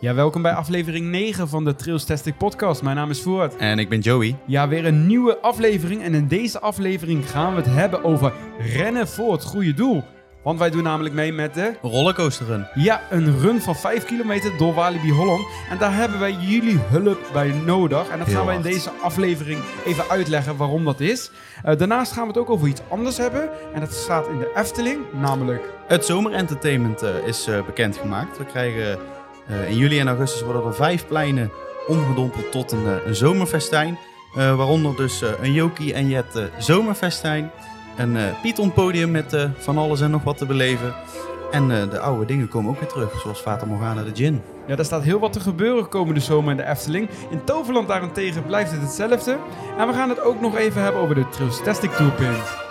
Ja, welkom bij aflevering 9 van de Trails Testing Podcast. Mijn naam is Voort. En ik ben Joey. Ja, weer een nieuwe aflevering. En in deze aflevering gaan we het hebben over rennen voor het goede doel. Want wij doen namelijk mee met de... Rollercoaster run. Ja, een run van 5 kilometer door Walibi Holland. En daar hebben wij jullie hulp bij nodig. En dat Heel gaan wij in deze aflevering even uitleggen waarom dat is. Eh, daarnaast gaan we het ook over iets anders hebben. En dat staat in de Efteling, namelijk... Het zomerentertainment eh, is eh, bekendgemaakt. We krijgen in juli en augustus worden er vijf pleinen omgedompeld tot een, een zomerfestijn. Waaronder dus een Jokie en Jet zomerfestijn. Een eh Python podium met eh, van alles en nog wat te beleven. En eh, de oude dingen komen ook weer terug, zoals Fata Morgana de Gin. Ja, daar staat heel wat te gebeuren komende zomer in de Efteling. In Toverland daarentegen blijft het hetzelfde. En we gaan het ook nog even hebben over de Trails Testing Toolpin.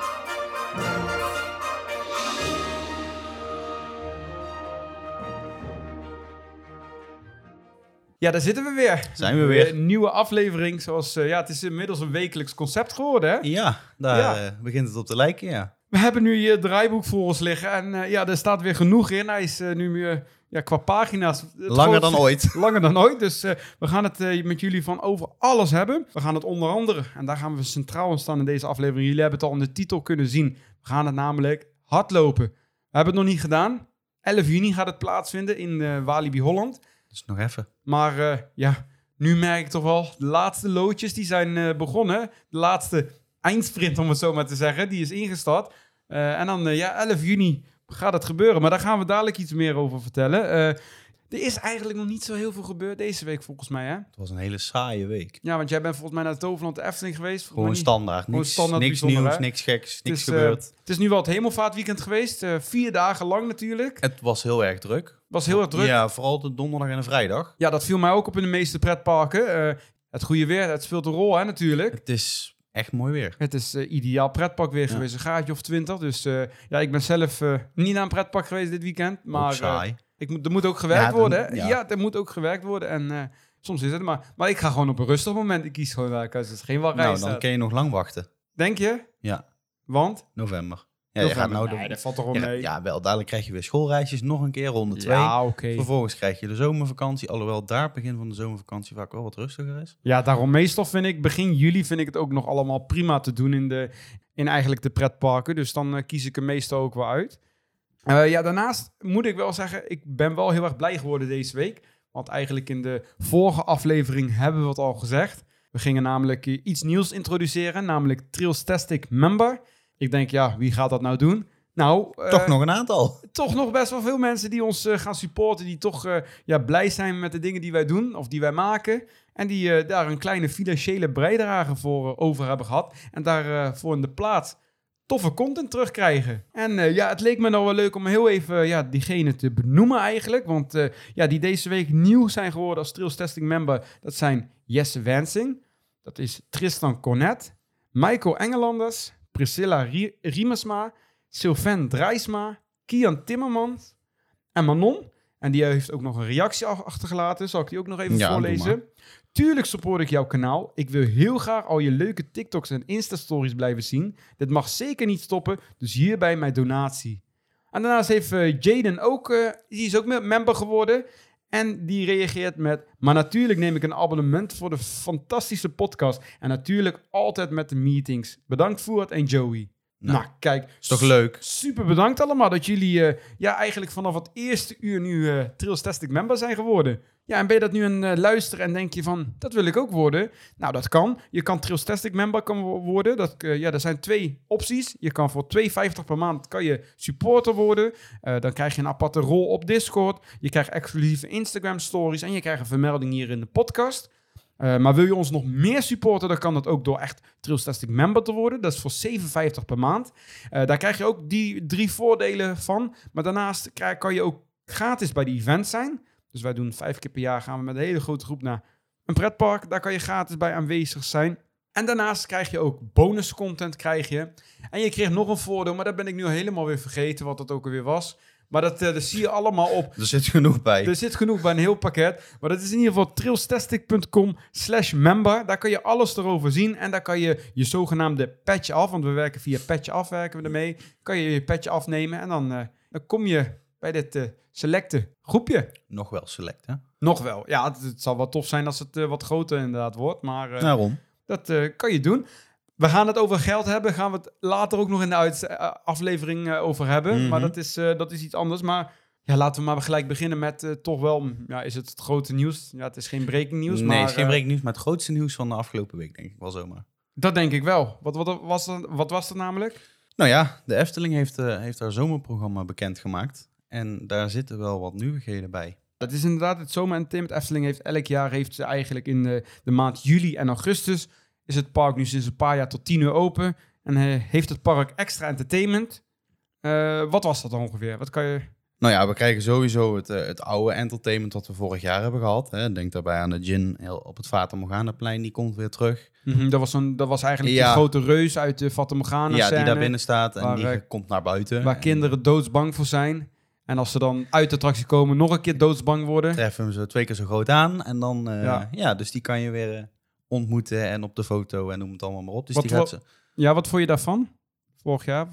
Ja, daar zitten we weer. Zijn we weer. Een nieuwe aflevering. Zoals, eh, ja, het is inmiddels een wekelijks concept geworden. Hè? Ja, daar Ja. eh, begint het op te lijken, ja. We hebben nu het draaiboek voor ons liggen. En eh, ja, er staat weer genoeg in. Hij is nu meer, ja, qua pagina's... Langer dan ooit. Langer dan ooit. Dus we gaan het met jullie van over alles hebben. We gaan het onder andere, en daar gaan we centraal aan staan in deze aflevering. Jullie hebben het al in de titel kunnen zien. We gaan het namelijk hardlopen. We hebben het nog niet gedaan. 11 juni gaat het plaatsvinden in Walibi Holland. Dus nog even. Maar eh, ja, nu merk ik toch wel, de laatste loodjes die zijn eh, begonnen. De laatste eindsprint, om het zo maar te zeggen, die is ingestart. Eh, en dan, ja, 11 juni gaat het gebeuren. Maar daar gaan we dadelijk iets meer over vertellen. Er is eigenlijk nog niet zo heel veel gebeurd deze week, volgens mij, hè? Het was een hele saaie week. Ja, want jij bent volgens mij naar Toverland de Efteling geweest. Gewoon standaard. Gewoon Niks, standaard niks nieuws, hè? niks geks, niks is, eh, gebeurd. Het is nu wel het hemelvaartweekend geweest. eh, vier dagen lang natuurlijk. Het was heel erg druk. Was heel erg druk. Ja. Ja, vooral de donderdag en de vrijdag. dat viel mij ook op in de meeste pretparken. Eh, het goede weer, het speelt een rol, hè, natuurlijk. Het is echt mooi weer. Het is ideaal pretpark weer Ja. geweest, een gaatje of twintig. Dus ja, ik ben zelf niet naar een pretpark geweest dit weekend. Maar saai. Ik moet, er moet ook gewerkt Ja, dan- worden. Hè? Ja. ja. er moet ook gewerkt worden. En eh, soms is het maar. Maar ik ga gewoon op een rustig moment. Ik kies gewoon werken. Dus het is geen wachtrij. nou, dan kun je nog lang wachten. Denk je? Ja, Want? november. Ja, je gaat nou nee, dat valt toch wel Ja, mee. ja, wel. Dadelijk krijg je weer schoolreisjes. Nog een keer ronde twee. Ja, oké. Vervolgens krijg je de zomervakantie. Alhoewel daar begin van de zomervakantie vaak wel wat rustiger is. Ja, daarom meestal vind ik begin juli vind ik het ook nog allemaal prima te doen in, de, in eigenlijk de pretparken. Dus dan eh, kies ik er meestal ook wel uit. Eh, ja, daarnaast moet ik wel zeggen, ik ben wel heel erg blij geworden deze week. Want eigenlijk in de vorige aflevering hebben we het al gezegd. We gingen namelijk iets nieuws introduceren, namelijk Trailstastic Member. Ik denk, ja, wie gaat dat nou doen? Nou, eh, Toch nog een aantal. toch nog best wel veel mensen die ons eh, gaan supporten. Die toch ja, blij zijn met de dingen die wij doen of die wij maken. En die daar een kleine financiële bijdrage voor over hebben gehad. En daarvoor voor in de plaats toffe content terugkrijgen. En eh, ja, het leek me nou wel leuk om heel even eh, ja, diegene te benoemen eigenlijk. Want eh, ja, die deze week nieuw zijn geworden als Trails Testing member. Dat zijn Jesse Wansing. Dat is Tristan Cornet. Michael Engelanders. Priscilla Rie- Riemersma. Sylvain Drijsma. Kian Timmermans. En Manon. En die heeft ook nog een reactie ach- achtergelaten. Zal ik die ook nog even Ja, voorlezen? Tuurlijk support ik jouw kanaal. Ik wil heel graag al je leuke TikToks en Insta-stories blijven zien. Dit mag zeker niet stoppen, dus hierbij mijn donatie. En daarnaast heeft eh, Jaden ook, eh, die is ook me- member geworden. En die reageert met, maar natuurlijk neem ik een abonnement voor de fantastische podcast. En natuurlijk altijd met de meetings. Bedankt Voert en Joey. Nou, Nou, kijk. Is toch leuk? Super bedankt allemaal dat jullie eh, ja, eigenlijk vanaf het eerste uur nu eh Trails Testing member zijn geworden. Ja, en ben je dat nu een eh, luisteren en denk je van, dat wil ik ook worden? Nou, dat kan. Je kan Trails Testing member kan wo- worden. Dat, ja, er zijn twee opties. Je kan voor 2,50 per maand kan je supporter worden. Dan krijg je een aparte rol op Discord. Je krijgt exclusieve Instagram stories en je krijgt een vermelding hier in de podcast. Eh, maar wil je ons nog meer supporten, dan kan dat ook door echt Trails Testing member te worden. Dat is voor 7,50 per maand. Eh, daar krijg je ook die drie voordelen van. Maar daarnaast kan je ook gratis bij de events zijn. Dus wij doen vijf keer per jaar gaan we met een hele grote groep naar een pretpark. Daar kan je gratis bij aanwezig zijn. En daarnaast krijg je ook bonus content krijg je. En je kreeg nog een voordeel, maar dat ben ik nu helemaal weer vergeten wat dat ook alweer was. Maar dat, eh, dat zie je allemaal op. Er zit genoeg bij. Er zit genoeg bij een heel pakket. Maar dat is in ieder geval trailstastic.com slash member. Daar kan je alles erover zien. En daar kan je je zogenaamde patch af. Want we werken via patch af, werken we ermee. Kan je je patch afnemen. En dan, eh, dan kom je bij dit eh, selecte groepje. Nog wel select, hè? Nog wel. Ja, het, het zal wel tof zijn als het wat groter inderdaad wordt. Maar Daarom. dat kan je doen. We gaan het over geld hebben. Gaan we het later ook nog in de eh, aflevering eh, over hebben. Mhm. Maar dat is, eh, dat is iets anders. Maar ja, laten we maar gelijk beginnen met toch wel... Ja, is het het grote nieuws? Ja, het is geen breaking nieuws. nee, maar, het is geen breaking nieuws, maar het grootste nieuws van de afgelopen week, denk ik wel zomaar. dat denk ik wel. Wat, wat, was, er, wat was er namelijk? Nou ja, de Efteling heeft, heeft haar zomerprogramma bekendgemaakt. En daar zitten wel wat nieuwigheden bij. Dat is inderdaad het zomer entertainment. Efteling heeft elk jaar heeft ze eigenlijk in de, de maand juli en augustus is het park nu sinds een paar jaar tot 10 uur open. En eh, heeft het park extra entertainment. Eh, wat was dat dan ongeveer? Wat kan je... Nou ja, we krijgen sowieso het, eh, het oude entertainment wat we vorig jaar hebben gehad. Hè. Denk daarbij aan de gin op het Fata Morgana-plein, die komt weer terug. Mhm, dat, was zo'n, dat was eigenlijk Ja. die grote reus uit de Fata Morgana ja, die daar binnen staat en waar, die komt naar buiten. Waar En kinderen doodsbang voor zijn. En als ze dan uit de attractie komen, nog een keer doodsbang worden. treffen zo twee keer zo groot aan. En dan, Ja. ja. dus die kan je weer ontmoeten en op de foto en noem het allemaal maar op. Dus Wat die gaat ze... Ja, wat vond je daarvan? Vorig jaar?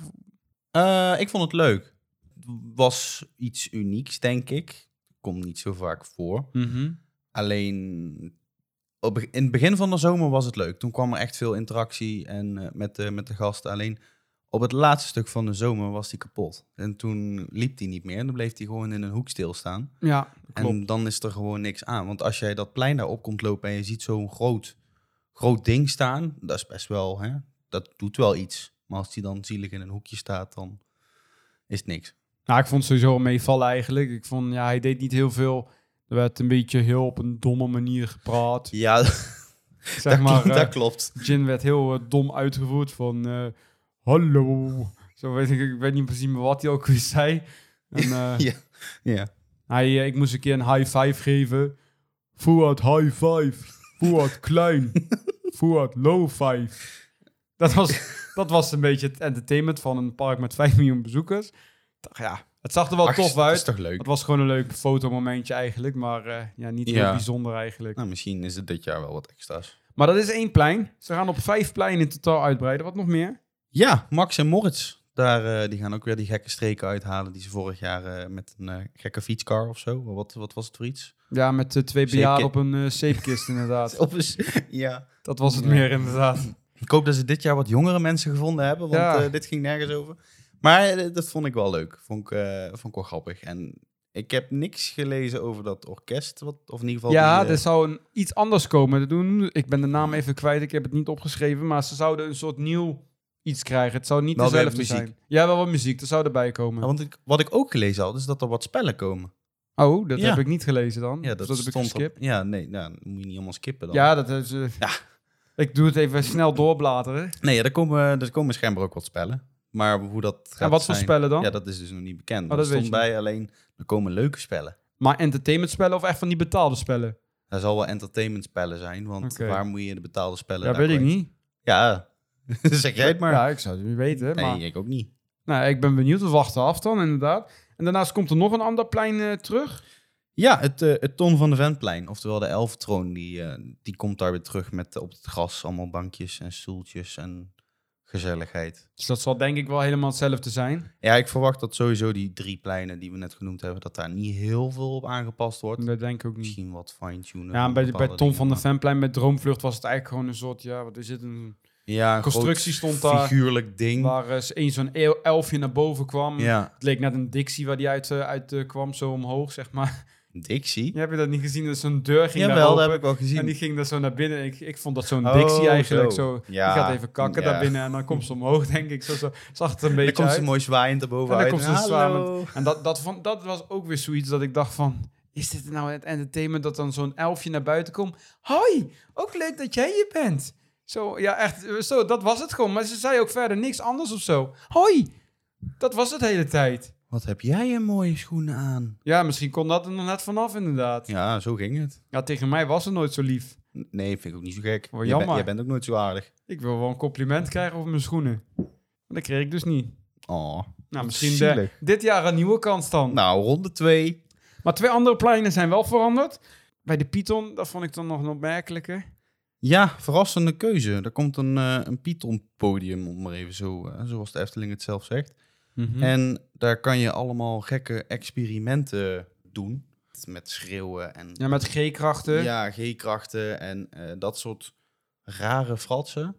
Eh, ik vond het leuk. Het was iets unieks, denk ik. Komt niet zo vaak voor. Mhm. Alleen op, in het begin van de zomer was het leuk. Toen kwam er echt veel interactie en, eh, met, de, met de gasten. Alleen op het laatste stuk van de zomer was die kapot. En toen liep hij niet meer. En dan bleef hij gewoon in een hoek stilstaan. Ja, klopt. En dan is er gewoon niks aan. Want als jij dat plein daar op komt lopen en je ziet zo'n groot, groot ding staan, dat is best wel, hè, dat doet wel iets. Maar als die dan zielig in een hoekje staat, dan is het niks. Nou, ik vond het sowieso meevallen eigenlijk. Ik vond, ja, hij deed niet heel veel. Er werd een beetje heel op een domme manier gepraat. Ja, Zeg dat, maar, klopt, dat klopt. Jin werd heel eh, dom uitgevoerd van... eh, Hallo. Zo weet ik, ik weet niet precies meer wat hij ook weer zei. En, eh, Ja. Ja. hij, ik moest een keer een high five geven. Fuad high five. Fuad klein. Fuad low five. Dat was, dat was een beetje het entertainment van een park met 5 miljoen bezoekers. Ja, het zag er wel Ach, tof dat uit. is toch leuk? Het was gewoon een leuk fotomomentje eigenlijk, maar eh, ja, niet heel Ja. bijzonder eigenlijk. Nou, misschien is het dit jaar wel wat extra's. Maar dat is één plein. Ze gaan op vijf pleinen in totaal uitbreiden. Wat nog meer? Ja, Max en Moritz. Daar, eh, die gaan ook weer die gekke streken uithalen die ze vorig jaar eh, met een eh, gekke fietscar of zo. Wat, wat was het voor iets? Ja, met twee bejaarden op een zeepkist inderdaad. Op een- ja. Dat was het Ja. meer inderdaad. Ik hoop dat ze dit jaar wat jongere mensen gevonden hebben, want Ja. dit ging nergens over. Maar dat vond ik wel leuk. Vond ik, vond ik wel grappig. En ik heb niks gelezen over dat orkest, wat, of in ieder geval... Ja, die, er zou een, iets anders komen. Dat doen- Ik ben de naam even kwijt, ik heb het niet opgeschreven. Maar ze zouden een soort nieuw iets krijgen. Het zou niet Wel dezelfde muziek. zijn. Ja, wel wat muziek. Er zou erbij komen. ja, want ik, wat ik ook gelezen had, is dat er wat spellen komen. Oh, dat Ja. heb ik niet gelezen dan. Ja, Dus dat, dat heb ik. Ja, nee, nou, dan moet je niet allemaal skippen dan. Ja, dat is... eh, Ja. Ik doe het even snel doorbladeren. Nee, ja, er, komen, er komen schijnbaar ook wat spellen. Maar hoe dat gaat En wat voor zijn, spellen dan? Ja, dat is dus nog niet bekend. Oh, er dat stond bij alleen, er komen leuke spellen. Maar entertainment spellen of echt van die betaalde spellen? Er zal wel entertainment spellen zijn, want waar moet je de betaalde spellen Ja, daar weet ik niet. Ja, zeg jij het maar. Ja, ik zou het niet weten. nee, Maar ik ook niet. nou, ik ben benieuwd. We wachten af dan, inderdaad. En daarnaast komt er nog een ander plein eh, terug. Ja, het, eh, het Ton van de Ventplein, oftewel de Elftroon, die, eh, die komt daar weer terug met op het gras allemaal bankjes en stoeltjes en gezelligheid. Dus dat zal denk ik wel helemaal hetzelfde zijn. Ja, ik verwacht dat sowieso die drie pleinen die we net genoemd hebben, dat daar niet heel veel op aangepast wordt. Dat denk ik ook niet. Misschien wat fine-tunen. Ja, bij, bij dingen, van de Fanplein met Droomvlucht was het eigenlijk gewoon een soort, ja, wat is het, een, Ja, een constructie groot stond daar, Figuurlijk ding. waar eens een zo'n el- elfje naar boven kwam. Ja, Het leek net een Dixie waar die uit, eh, uit eh, kwam, zo omhoog, zeg maar. Dixie. Ja, heb je dat niet gezien? Dat zo'n deur ging Jawel, open. dat heb ik wel gezien. En die ging daar zo naar binnen. Ik, ik vond dat zo'n Oh, Dixie eigenlijk. zo. Zo. Ja, Die gaat even kakken ja. daar binnen en dan komt ze omhoog, denk ik. Zo, zo zag het een Dan beetje komt uit. ze mooi zwaaiend erboven En dan komt ze. En dat, dat, vond, dat was ook weer zoiets dat ik dacht van... Is dit nou het entertainment dat dan zo'n elfje naar buiten komt? Hoi, ook leuk dat jij hier bent. Zo, ja, echt, eh, zo, dat was het gewoon. Maar ze zei ook verder niks anders of zo. Hoi, dat was het de hele tijd. Wat heb jij een mooie schoenen aan? Ja, misschien kon dat er nog net vanaf inderdaad. Ja. Ja, zo ging het. tegen mij was ze nooit zo lief. Nee, vind ik ook niet zo gek. Oh, Jij jammer. bent- jij bent ook nooit zo aardig. Ik wil wel een compliment krijgen over mijn schoenen. Maar dat kreeg ik dus niet. Oh. Nou, misschien de, Zielig. dit jaar een nieuwe kans dan. Nou, ronde 2. Maar twee andere pleinen zijn wel veranderd. Bij de Python, dat vond ik dan nog een opmerkelijke. Ja, verrassende keuze. Er komt een, eh een Python-podium, om maar even zo, eh, zoals de Efteling het zelf zegt. Mhm. En daar kan je allemaal gekke experimenten doen. Met schreeuwen en Ja, met G-krachten. ja, G-krachten en eh, dat soort rare fratsen.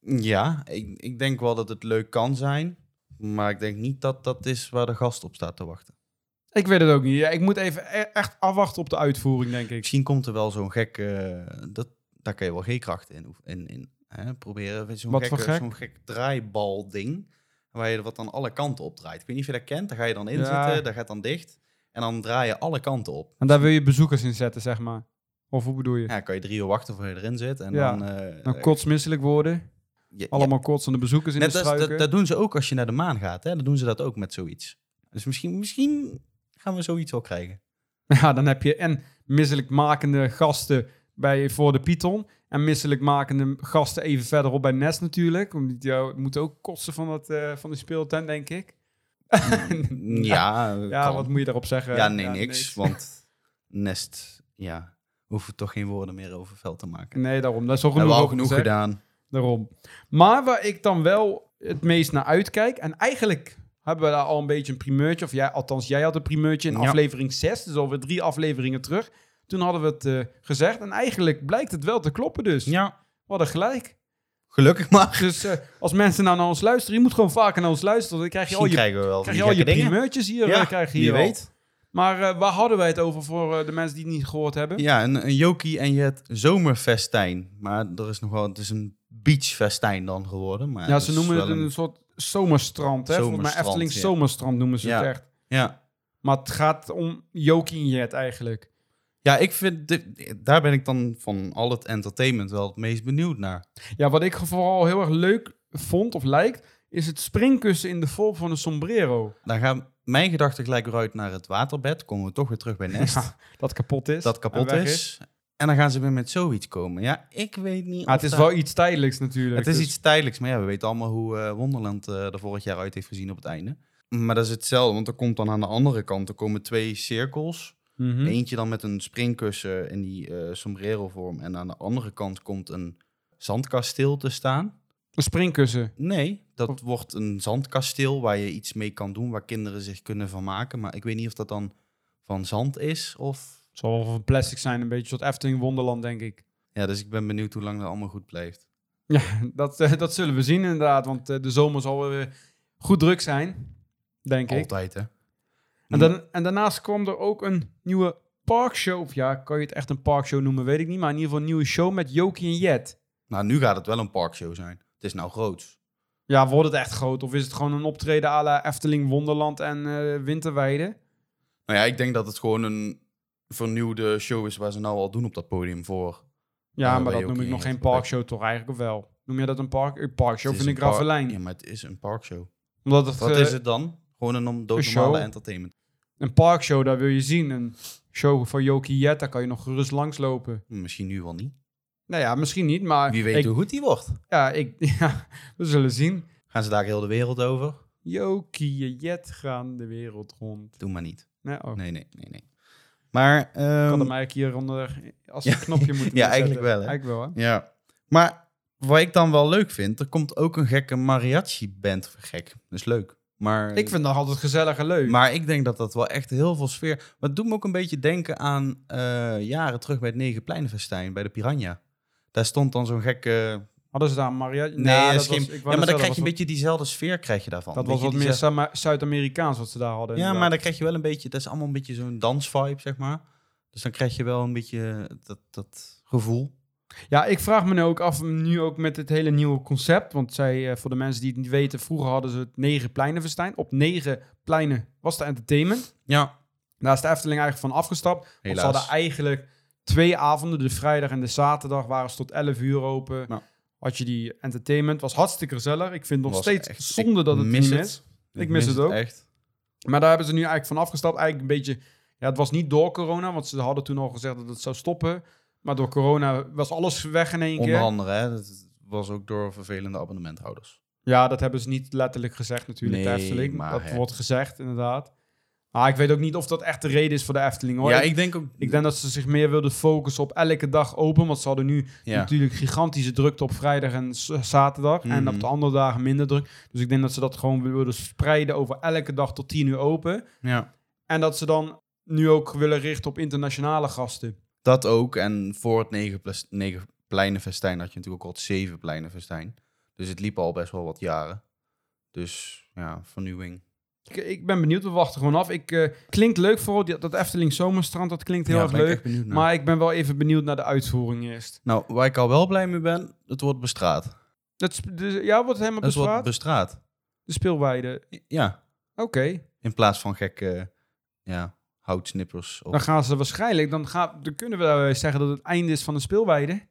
Ja, ik, ik denk wel dat het leuk kan zijn. Maar ik denk niet dat dat is waar de gast op staat te wachten. Ik weet het ook niet. Ja, ik moet even e- echt afwachten op de uitvoering, denk ik. Misschien komt er wel zo'n gek... eh, dat, daar kan je wel G-krachten in, in, in hè, proberen. Zo'n Wat voor gekke- gek? Zo'n gek draaibal-ding. Waar je wat aan alle kanten op draait. Ik weet niet of je dat kent. Daar ga je dan in Ja. zitten, dat gaat dan dicht. En dan draai je alle kanten op. En daar wil je bezoekers in zetten, zeg maar. Of hoe bedoel je? Ja, kan je drie uur wachten voor je erin zit. En Ja. dan... eh, Dan kotsmisselijk worden. ja, Allemaal kotsende bezoekers in Net de struiken. dat, dat doen ze ook als je naar de maan gaat. Hè? Dan doen ze dat ook met zoiets. Dus misschien, misschien gaan we zoiets wel krijgen. Ja, dan heb je en misselijkmakende gasten bij, voor de Python. En misselijkmakende gasten even verderop bij Nest natuurlijk. Want die uh, moeten ook kosten van, dat, eh, van de speeltent, denk ik. Ja, Ja, kan. wat moet je daarop zeggen? ja nee, niks. Want Nest, ja, hoeven we toch geen woorden meer over veld te maken. Nee, daarom. Dat is al genoeg, al genoeg gezegd. gedaan. Daarom. Maar waar ik dan wel het meest naar uitkijk... En eigenlijk hebben we daar al een beetje een primeurtje... Of jij, althans, jij had een primeurtje in Ja. aflevering 6. Dus alweer drie afleveringen terug. Toen hadden we het eh, gezegd. En eigenlijk blijkt het wel te kloppen dus. Ja, We hadden gelijk. gelukkig maar. Dus eh, als mensen nou naar ons luisteren... Je moet gewoon vaker naar ons luisteren. Dan krijg je al je, krijgen we wel krijg je, al je primeurtjes hier. Ja, eh, krijg je wie hier al. weet. Maar waar hadden wij het over voor de mensen die het niet gehoord hebben? Ja, een, een Jokie en je het zomerfestijn. Maar er is nog wel, het is een beachfestijn dan geworden. Maar Ja, ze noemen het een, soort zomerstrand. Hè? Volgens mij Zomerstrand, Efteling ja. zomerstrand noemen ze Ja. het echt. Ja, Maar het gaat om Jokie en Jet eigenlijk. Ja ik vind, dit- daar ben ik dan van al het entertainment wel het meest benieuwd naar. Ja, wat ik vooral heel erg leuk vond of lijkt, is het springkussen in de vorm van een sombrero. Dan gaan mijn gedachten gelijk weer uit naar het waterbed. Komen we toch weer terug bij Nest. Ja, dat kapot is. dat en kapot weg is. En dan gaan ze weer met zoiets komen. Ja, ik weet niet of het is daar- wel iets tijdelijks natuurlijk. Het is dus- iets tijdelijks, maar ja, we weten allemaal hoe eh, Wonderland eh, er vorig jaar uit heeft gezien op het einde. Maar dat is hetzelfde, want er komt dan aan de andere kant, er komen twee cirkels. Mhm. Eentje dan met een springkussen in die eh sombrero vorm. En aan de andere kant komt een zandkasteel te staan. Een springkussen. Nee, dat Of- wordt een zandkasteel waar je iets mee kan doen, waar kinderen zich kunnen vermaken. Maar ik weet niet of dat dan van zand is of... Het zal wel van plastic zijn, een beetje soort Efteling Wonderland, denk ik. Ja, dus ik ben benieuwd hoe lang dat allemaal goed blijft. Ja, dat, eh, dat zullen we zien inderdaad. Want eh, de zomer zal weer goed druk zijn, denk ik. Altijd, hè? En, dan, en daarnaast kwam er ook een nieuwe parkshow. Of ja, kan je het echt een parkshow noemen, weet ik niet. Maar in ieder geval een nieuwe show met Jokie en Jet. Nou, nu gaat het wel een parkshow zijn. Het is nou groot. Ja, wordt het echt groot? Of is het gewoon een optreden à la Efteling, Wonderland en eh, Winterweide? Nou ja, ik denk dat het gewoon een vernieuwde show is waar ze nou al doen op dat podium voor. Ja, maar dat noem ik nog en geen parkshow toch eigenlijk, wel? Noem je dat een park? Een parkshow vind ik Ravelijn. Ja, maar het is een parkshow. Omdat het, Wat eh, is het dan? Gewoon een show. entertainment. Een parkshow, daar wil je zien. Een show van Jokie Jet, daar kan je nog gerust langslopen. Misschien nu wel niet. Nou ja, misschien niet, maar... Wie weet ik, hoe goed die wordt. Ja, ik, ja, we zullen zien. Gaan ze daar heel de wereld over? Jokie Jet gaan de wereld rond. Doe maar niet. Nee, oh. Nee, nee, nee, nee. Maar, Ik ehm, hem eigenlijk hieronder als een Ja. knopje moeten Ja, eigenlijk wel, hè? Eigenlijk wel, hè? ja. Maar wat ik dan wel leuk vind, er komt ook een gekke mariachi-band. Gek, dat is leuk. Maar, Ik vind dat altijd gezellig en leuk. maar ik denk dat dat wel echt heel veel sfeer... Maar het doet me ook een beetje denken aan eh, jaren terug bij het Negenpleinenfestijn, bij de Piranha. Daar stond dan zo'n gekke... Hadden ze daar een mariachi? Nee, dat is geen... ja, maar dan krijg je een beetje diezelfde sfeer krijg je daarvan. dat was wat meer diezelfde- Zuid-Amerikaans wat ze daar hadden. Ja, maar dan krijg je wel een beetje... Dat is allemaal een beetje zo'n dansvibe, zeg maar. Dus dan krijg je wel een beetje dat, dat gevoel. Ja, ik vraag me nu ook af, nu ook met het hele nieuwe concept. Want zij, eh, voor de mensen die het niet weten, vroeger hadden ze het negen pleinenfestijn. Op negen pleinen was de entertainment. Ja, Daar is de Efteling eigenlijk van afgestapt. Want ze hadden eigenlijk twee avonden, de vrijdag en de zaterdag, waren ze tot 11 uur open. Ja. Had je die entertainment, was hartstikke gezellig. Ik vind het nog Was steeds echt- zonde dat het mis niet is. Ik mis het ook. Echt. Maar daar hebben ze nu eigenlijk van afgestapt. Eigenlijk een beetje, ja, het was niet door corona, want ze hadden toen al gezegd dat het zou stoppen. Maar door corona was alles weg in één Onder keer. andere, hè, dat was ook door vervelende abonnementhouders. Ja, dat hebben ze niet letterlijk gezegd natuurlijk, de Nee, Efteling. maar dat hè. wordt gezegd, inderdaad. Maar ik weet ook niet of dat echt de reden is voor de Efteling, hoor. ja, ik, denk ook... ik denk dat ze zich meer wilden focussen op elke dag open. Want ze hadden nu ja. natuurlijk gigantische drukte op vrijdag en zaterdag. En Mhm. op de andere dagen minder druk. Dus ik denk dat ze dat gewoon wilden spreiden over elke dag tot 10 uur open. ja, En dat ze dan nu ook willen richten op internationale gasten. Dat ook. En voor het negen, plus, negen pleinenfestijn had je natuurlijk ook al het zeven pleinenfestijn. Dus het liep al best wel wat jaren. Dus ja, vernieuwing. Ik, ik ben benieuwd, we wachten gewoon af. Ik, eh, klinkt leuk die- dat Efteling Zomerstrand, dat klinkt heel Ja, erg ik leuk. Maar ik ben wel even benieuwd naar de uitvoering eerst. Nou, waar ik al wel blij mee ben, het wordt bestraat. Dat, sp- dus, ja, wordt het helemaal Het wordt bestraat? bestraat. De speelweide. Ja, Oké. in plaats van gekke ja, houtsnippers. Of... Dan gaan ze waarschijnlijk, dan, gaan, dan kunnen we zeggen dat het einde is van de speelweide.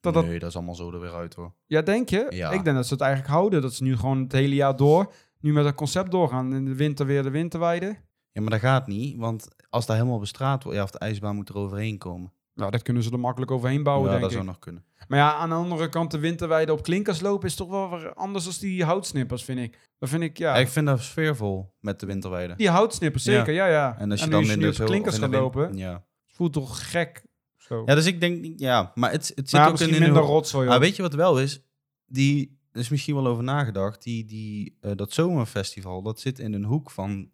Dat dat, Nee, dat is allemaal zo er weer uit hoor. ja, denk je? Ja. Ik denk dat ze het eigenlijk houden. Dat ze nu gewoon het hele jaar door, nu met dat concept doorgaan. In de winter weer de winterweide. Ja, maar dat gaat niet, want als dat helemaal bestraat wordt, ja, of de ijsbaan moet er overheen komen. Nou, dat kunnen ze er makkelijk overheen bouwen, ja, denk dat ik. zou nog kunnen. Maar ja, aan de andere kant, de winterweide op klinkers lopen is toch wel anders dan die houtsnippers, vind ik. Dat vind ik, ja. Ja, ik vind dat sfeervol met de winterweide. Die houtsnippers, zeker, ja, ja. En als je dan in de klinkers gaat de lopen, Ja. voelt toch gek. Zo. ja, dus ik denk ja, maar het, het zit maar ook in minder een rotzooi. Maar weet je wat wel is? Die, er is misschien wel over nagedacht, die, die, eh, dat zomerfestival, dat zit in een hoek van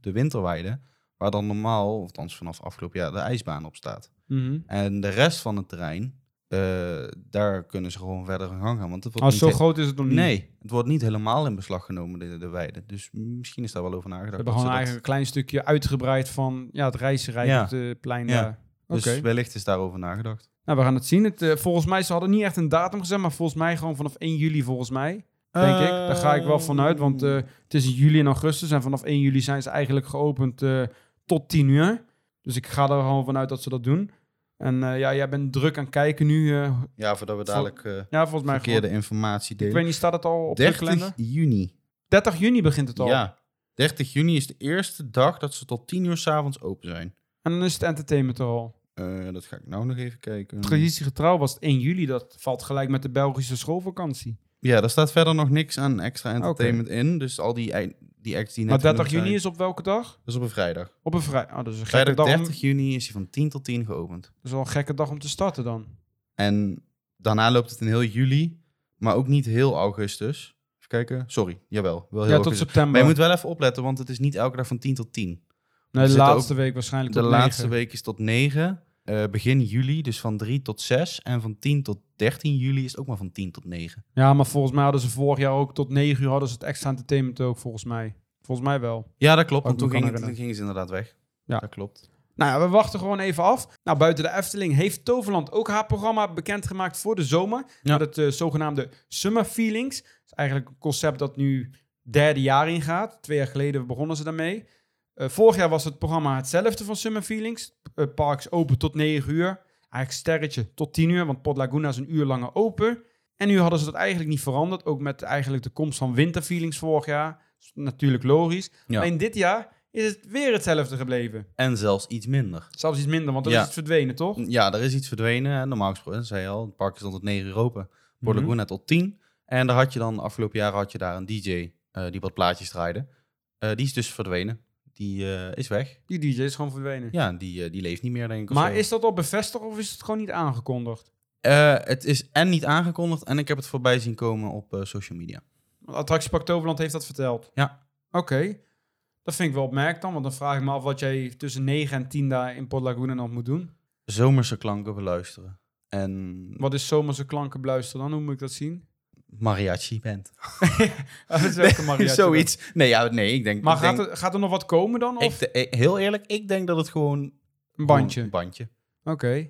de winterweide, waar dan normaal, of althans vanaf afgelopen jaar, de ijsbaan op staat. Mhm. En de rest van het terrein, eh, daar kunnen ze gewoon verder in gang gaan. Want het wordt Oh, niet zo groot is het nog niet. Nee, het wordt niet helemaal in beslag genomen, de, de weide. Dus misschien is daar wel over We nagedacht. hebben dat gewoon eigenlijk een klein stukje uitgebreid van ja, het reizenrijk Ja. op het plein Ja. daar. Dus wellicht is daarover nagedacht. Nou, we gaan het zien. Het, eh, volgens mij, ze hadden niet echt een datum gezet, maar volgens mij gewoon vanaf 1 juli volgens mij. Denk ik. Daar ga ik wel vanuit, want eh, het is in juli en augustus. En vanaf 1 juli zijn ze eigenlijk geopend tot 10 uur. Dus ik ga er gewoon vanuit dat ze dat doen. En eh, ja, jij bent druk aan kijken nu. eh, Ja, voordat we dadelijk eh, ja, volgens mij verkeerde gewoon. informatie Ik delen. weet niet, staat het al op de 30 kalender? juni. 30 juni begint het al. Ja, 30 juni is de eerste dag dat ze tot 10 uur s'avonds open zijn. En dan is het entertainment er al. Dat ga ik nou nog even kijken. Traditiegetrouw was het 1 juli. Dat valt gelijk met de Belgische schoolvakantie. Ja, er staat verder nog niks aan extra entertainment in. Dus al die, die acts die net Maar 30 genoemd juni zijn, is op welke dag? Dat is op een vrijdag. Op een vrijdag. Oh, dat is een gekke Vrijdag dag. om- 30 juni is hij van 10 tot 10 geopend. Dat is wel een gekke dag om te starten dan. En daarna loopt het in heel juli, maar ook niet heel augustus. Even kijken. Sorry, jawel. Wel heel Ja, tot augustus. september. Maar je moet wel even opletten, want het is niet elke dag van 10 tot 10. nee, er de zitten laatste week waarschijnlijk De tot laatste negen. week is tot 9. Eh, begin juli, dus van 3 tot 6. En van 10 tot 13 juli is het ook maar van 10 tot 9. Ja, maar volgens mij hadden ze vorig jaar ook tot 9 uur hadden ze het extra entertainment ook, volgens mij. Volgens mij wel. Ja, dat klopt. Want toen, ging, gingen ze inderdaad weg. Ja. Dat klopt. Nou ja, we wachten gewoon even af. Nou, buiten de Efteling heeft Toverland ook haar programma bekendgemaakt voor de zomer. Ja. Met het eh, zogenaamde Summer Feelings. Dat is eigenlijk een concept dat nu derde jaar ingaat. Twee jaar geleden begonnen ze daarmee. Eh, vorig jaar was het programma hetzelfde van Summer Feelings. Eh, parks open tot 9 uur. Eigenlijk sterretje tot 10 uur, want Pot Laguna is een uur langer open. En nu hadden ze dat eigenlijk niet veranderd. Ook met eigenlijk de komst van Winterfeelings vorig jaar. Natuurlijk logisch. Ja. Alleen dit jaar is het weer hetzelfde gebleven. En zelfs iets minder. Zelfs iets minder, want Ja. is het verdwenen, toch? Ja, er is iets verdwenen. En Normaal gesproken, zei je al, het park is dan tot 9 uur open. Port Mhm. Laguna tot 10. En daar had je dan, afgelopen jaar had je daar een DJ eh, die wat plaatjes draaide. Eh, die is dus verdwenen. Die eh, is weg. Die DJ is gewoon verdwenen. Ja, die, eh, die leeft niet meer, denk ik. maar is dat al bevestigd of is het gewoon niet aangekondigd? Eh, het is en niet aangekondigd en ik heb het voorbij zien komen op social media. Attractiepark Toverland heeft dat verteld. Ja. Oké. Dat vind ik wel opmerkelijk dan, want dan vraag ik me af wat jij tussen 9 en 10 daar in Port Laguna nog moet doen. Zomerse klanken beluisteren. En Wat is zomerse klanken beluisteren dan? Hoe moet ik dat zien? Mariachi dat is ook een mariachi Zoiets. Nee, ja, nee, ik denk... Maar ik gaat, denk, er, gaat er nog wat komen dan? Of ik, de- heel eerlijk, ik denk dat het gewoon... een bandje? Een bandje. Oké.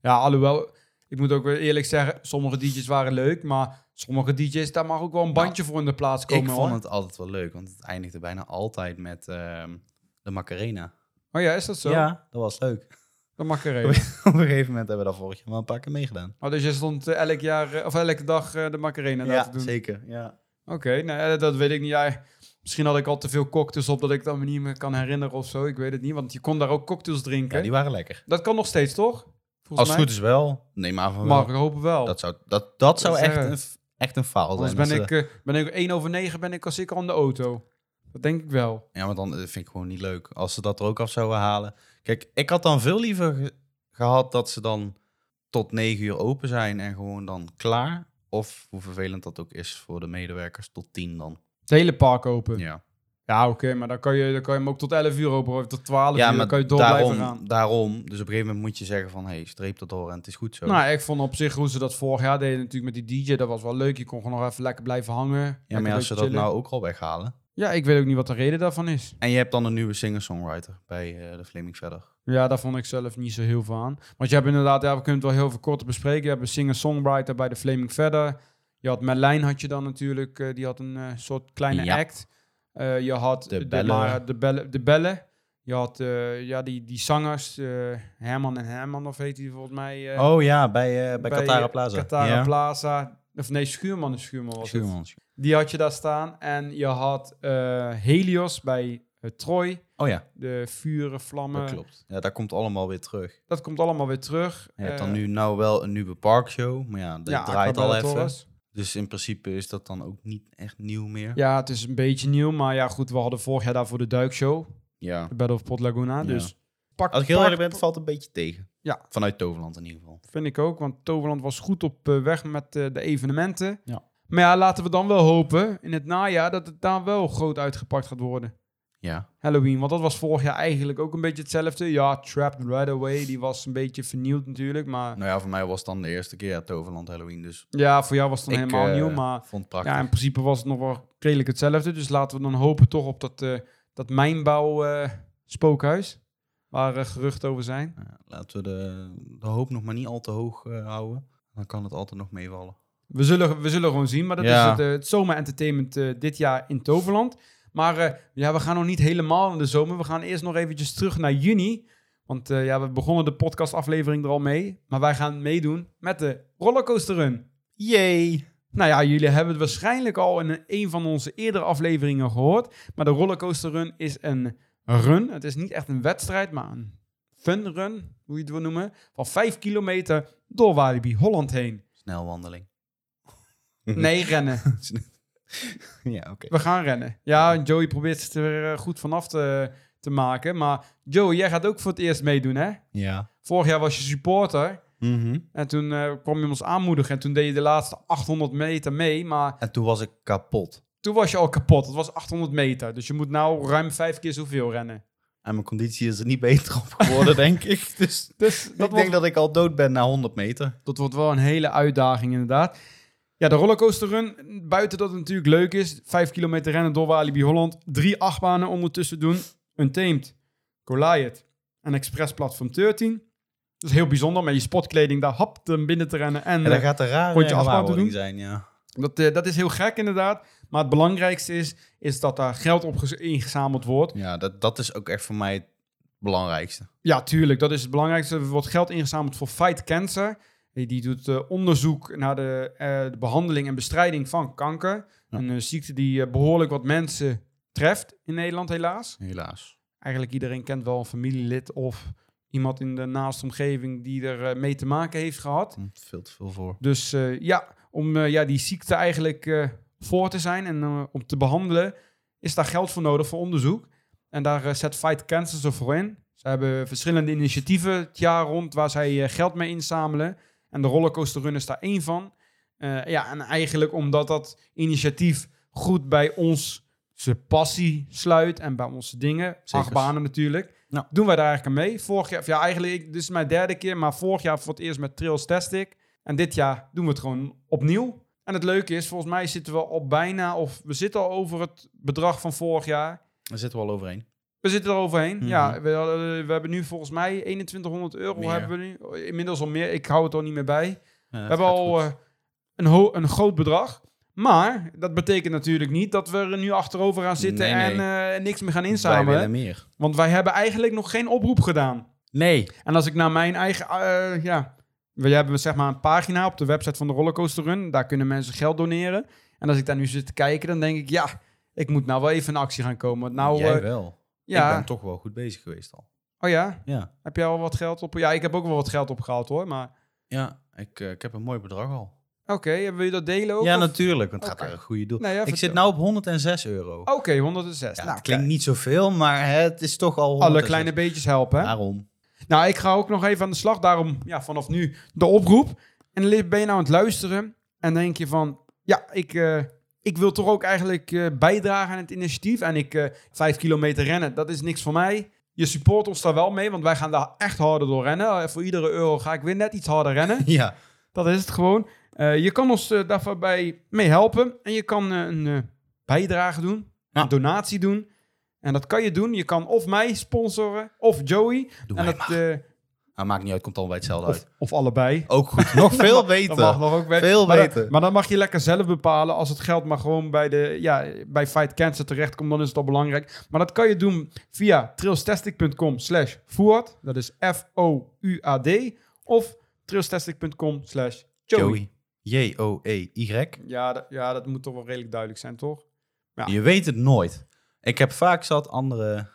Ja, alhoewel, ik moet ook weer eerlijk zeggen, sommige DJ's waren leuk, maar sommige DJ's, daar mag ook wel een bandje voor in de plaats komen. Nou, ik vond hoor. het altijd wel leuk, want het eindigde bijna altijd met ehm, de Macarena. Oh ja, is dat zo? Ja, dat was leuk. Dat mag er even. Op een gegeven moment hebben we dat vorig jaar wel een paar keer meegedaan. Oh, dus je stond eh, elk jaar, eh, of elke dag eh, de Macarena daar te doen? zeker. Ja. Oké, nou, dat weet ik niet. Ja, misschien had ik al te veel cocktails op dat ik dat me niet meer kan herinneren of zo. Ik weet het niet, want je kon daar ook cocktails drinken. ja, die waren lekker. Dat kan nog steeds, toch? Volgens Als het mij. goed is wel. Nee, maar van Mag ik hopen wel. Dat zou, dat, dat zou echt zeggen. een, echt een faal zijn. ben als ik, ben ik 1 over 9 ben ik als ik al in de auto. Dat denk ik wel. Ja, maar dan eh, vind ik gewoon niet leuk. Als ze dat er ook af zouden halen. Kijk, ik had dan veel liever ge- gehad dat ze dan tot negen uur open zijn en gewoon dan klaar. Of hoe vervelend dat ook is voor de medewerkers, tot tien dan. Het hele park open. Ja, Ja, oké, maar dan kan, je, dan kan je hem ook tot 11 uur open of tot 12 ja uur. maar dan kan je door blijven gaan. daarom, daarom. Dus op een gegeven moment moet je zeggen van, hey, streep dat door en het is goed zo. Nou, ik vond op zich hoe ze dat vorig jaar deden natuurlijk met die DJ, dat was wel leuk. Je kon gewoon nog even lekker blijven hangen. ja, maar als ze dat chillen. nou ook al weghalen. Ja, ik weet ook niet wat de reden daarvan is. En je hebt dan een nieuwe singer-songwriter bij eh, de Flaming Verder. Ja, daar vond ik zelf niet zo heel veel aan. Want je hebt inderdaad, ja, we kunnen het wel heel veel korter bespreken. Je hebt een singer-songwriter bij de Flaming Verder. Je had Merlijn had je dan natuurlijk, eh, die had een eh, soort kleine Ja. act. Je had De de, bellen. de, bellen, de bellen. Je had ja, die, die zangers, Herman en Herman, of heet die volgens mij. oh ja, bij, eh bij, Katara Plaza. Katara ja. Plaza. Of nee, Schuurman en Schuurman was het. Die had je daar staan. En je had eh, Helios bij eh, Troy. Oh ja, De vuren, vlammen. dat klopt. Ja, dat komt allemaal weer terug. Dat komt allemaal weer terug. Je hebt Eh, dan nu nou wel een nieuwe parkshow, maar ja, dat ja, draait al even. Torres. Dus in principe is dat dan ook niet echt nieuw meer. Ja, het is een beetje nieuw. Maar ja, goed, we hadden vorig jaar daarvoor de duikshow. Ja. De Battle of Pot Laguna. Ja. Dus pak, Als ik heel eerlijk ben, het valt een beetje tegen. Ja. Vanuit Toverland in ieder geval. Vind ik ook, want Toverland was goed op eh, weg met eh, de evenementen. Ja. Maar ja, laten we dan wel hopen in het najaar dat het daar wel groot uitgepakt gaat worden. Ja. Halloween, want dat was vorig jaar eigenlijk ook een beetje hetzelfde. Ja, Trapped Right Away, die was een beetje vernieuwd natuurlijk. Maar Nou ja, voor mij was het dan de eerste keer Toverland Halloween, dus ja, voor jou was het dan ik helemaal eh, nieuw. Maar vond het prachtig. ja, in principe was het nog wel redelijk hetzelfde. Dus laten we dan hopen toch op dat, eh dat mijnbouw eh, spookhuis. Waar geruchten over zijn. Ja, laten we de, de hoop nog maar niet al te hoog houden. Dan kan het altijd nog meevallen. We zullen, we zullen gewoon zien. Maar dat Ja. is het, eh, het zomerentertainment eh, dit jaar in Toverland. Maar eh, ja, we gaan nog niet helemaal in de zomer. We gaan eerst nog eventjes terug naar juni. Want ja, we begonnen de podcastaflevering er al mee. Maar wij gaan meedoen met de Rollercoaster Run. Yay! Nou ja, jullie hebben het waarschijnlijk al in een, een van onze eerdere afleveringen gehoord. Maar de Rollercoaster Run is een run. Het is niet echt een wedstrijd, maar een fun run, hoe je het wil noemen. Van 5 kilometer door Walibi Holland heen. Snelwandeling. Nee, rennen. ja, oké. We gaan rennen. Ja, Joey probeert het er eh, goed vanaf te, te maken. Maar Joey, jij gaat ook voor het eerst meedoen, hè? Ja. Vorig jaar was je supporter. Mhm. En toen eh, kwam je ons aanmoedigen. En toen deed je de laatste 800 meter mee. Maar En toen was ik kapot. toen was je al kapot. Het was 800 meter. Dus je moet nou ruim vijf keer zoveel rennen. En mijn conditie is er niet beter op geworden, denk ik. Dus Dus dat ik wordt, denk dat ik al dood ben na 100 meter. dat wordt wel een hele uitdaging, inderdaad. Ja, de rollercoaster run, buiten dat het natuurlijk leuk is. Vijf kilometer rennen door Walibi Holland. Drie achtbanen ondertussen doen. Untamed, Goliath en Express Platform 13. Dat is heel bijzonder, met je sportkleding daar hap te binnen te rennen. En En dat eh, gaat een rare rondje afbouw te doen? zijn, ja. dat, eh, dat is heel gek inderdaad. Maar het belangrijkste is, is dat daar geld op gez- ingezameld wordt. Ja, dat, dat is ook echt voor mij het belangrijkste. Ja, tuurlijk. Dat is het belangrijkste. Er wordt geld ingezameld voor Fight Cancer. Die doet eh, onderzoek naar de, eh, de behandeling en bestrijding van kanker. Ja. Een eh, ziekte die eh, behoorlijk wat mensen treft in Nederland, helaas. Helaas. Eigenlijk iedereen kent wel een familielid of iemand in de naaste omgeving die er mee te maken heeft gehad. Komt veel te veel voor. Dus ja, om ja, die ziekte eigenlijk voor te zijn en om te behandelen, is daar geld voor nodig voor onderzoek. En daar zet Fight Cancer zo voor in. Ze hebben verschillende initiatieven het jaar rond waar zij geld mee inzamelen. En de rollercoaster run is daar één van. Eh, ja, en eigenlijk omdat dat initiatief goed bij ons zijn passie sluit en bij onze dingen, achtbanen natuurlijk, Ja. doen wij daar eigenlijk aan mee. Vorig jaar, ja, eigenlijk, ik- dit is mijn derde keer, maar vorig jaar voor het eerst met Trails Tastic. En dit jaar doen we het gewoon opnieuw. En het leuke is, volgens mij zitten we al bijna, of we zitten al over het bedrag van vorig jaar. Daar zitten we al overheen. We zitten er overheen. Mhm. Ja, we, hadden- we hebben nu volgens mij 2100 euro. Meer. Hebben we nu. Inmiddels al meer. Ik hou het er niet meer bij. we We hebben al eh, een, een groot bedrag. Maar dat betekent natuurlijk niet dat we er nu achterover gaan zitten Nee, nee. en eh, niks meer gaan inzamelen. meer. Want wij hebben eigenlijk nog geen oproep gedaan. Nee. En als ik naar mijn eigen, eh, ja, we hebben zeg maar een pagina op de website van de Rollercoaster Run. Daar kunnen mensen geld doneren. En als ik daar nu zit te kijken, dan denk ik, ja, ik moet nou wel even in actie gaan komen. Nou, Jij wel. Ja. Ik ben toch wel goed bezig geweest al. Oh ja, Ja. heb jij al wat geld op? Ja, ik heb ook wel wat geld opgehaald hoor. Maar Ja, ik, eh, ik heb een mooi bedrag al. Oké, wil je dat delen ook? Ja, of- natuurlijk, want het gaat naar een goede doel. Nee, ja, ik vertel. zit nou op 106 euro. Oké, 106. Ja, nou, het klinkt niet zoveel, maar het is toch al alle 106. kleine beetjes helpen, hè? Daarom. Nou, ik ga ook nog even aan de slag. Daarom, ja, vanaf nu de oproep. En ben je nou aan het luisteren en denk je van... Ja, ik, eh, ik wil toch ook eigenlijk eh, bijdragen aan het initiatief. En ik, eh vijf kilometer rennen, dat is niks voor mij. Je support ons daar wel mee, want wij gaan daar echt harder door rennen. Eh, voor iedere euro ga ik weer net iets harder rennen. Ja, Dat is het gewoon. Je kan ons daarbij mee helpen. En je kan een bijdrage doen. Ja. Een donatie doen. En dat kan je doen. Je kan of mij sponsoren, of Joey. doe en dat, maar. Maar maakt niet uit, komt al bij hetzelfde of, uit. of allebei. Ook goed, nog veel Dat beter. mag nog ook. Veel maar, beter. Dan, maar dan mag je lekker zelf bepalen. Als het geld maar gewoon bij, de, ja, bij Fight Cancer terechtkomt, dan is het al belangrijk. Maar dat kan je doen via trailstastic.com slash Fuad. Dat is F-O-U-A-D. Of trailstastic.com slash Joey. Joey. J-O-E-Y. Ja, dat- ja, dat moet toch wel redelijk duidelijk zijn, toch? Ja. Je weet het nooit. Ik heb vaak zat andere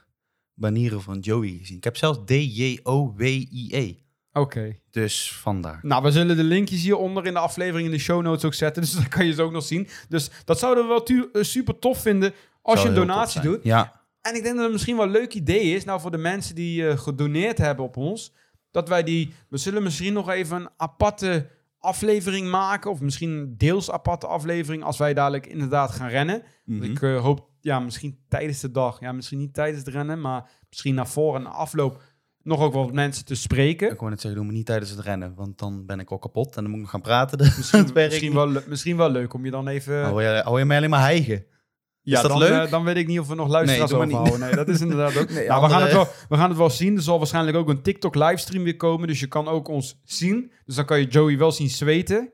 manieren van Joey gezien. Ik heb zelfs D-J-O-W-I-E. Oké. Dus vandaar. Nou, we zullen de linkjes hieronder in de aflevering in de show notes ook zetten. Dus dan kan je ze ook nog zien. Dus dat zouden we wel eh, super tof vinden als Zou je een donatie doet. Ja, En ik denk dat het misschien wel een leuk idee is, nou voor de mensen die eh, gedoneerd hebben op ons, dat wij die, we zullen misschien nog even een aparte aflevering maken, of misschien een deels aparte aflevering, als wij dadelijk inderdaad gaan rennen. Mhm. Ik eh, hoop, ja, misschien tijdens de dag, ja, misschien niet tijdens het rennen, maar misschien naar voor en afloop nog ook wel wat mensen te spreken. Ik wou net zeggen, doe me niet tijdens het rennen, want dan ben ik al kapot en dan moet ik nog gaan praten. Dus Misschien, misschien, wel, misschien wel leuk om je dan even... Hou je, hou je mij alleen maar hijgen? Ja, Is dat dan, leuk? eh, dan weet ik niet of we nog luisteraars Nee, overhouden. Nee, dat is inderdaad ook. Nee, nou, we, gaan het wel, we gaan het wel zien. Er zal waarschijnlijk ook een TikTok livestream weer komen. Dus je kan ook ons zien. Dus dan kan je Joey wel zien zweten.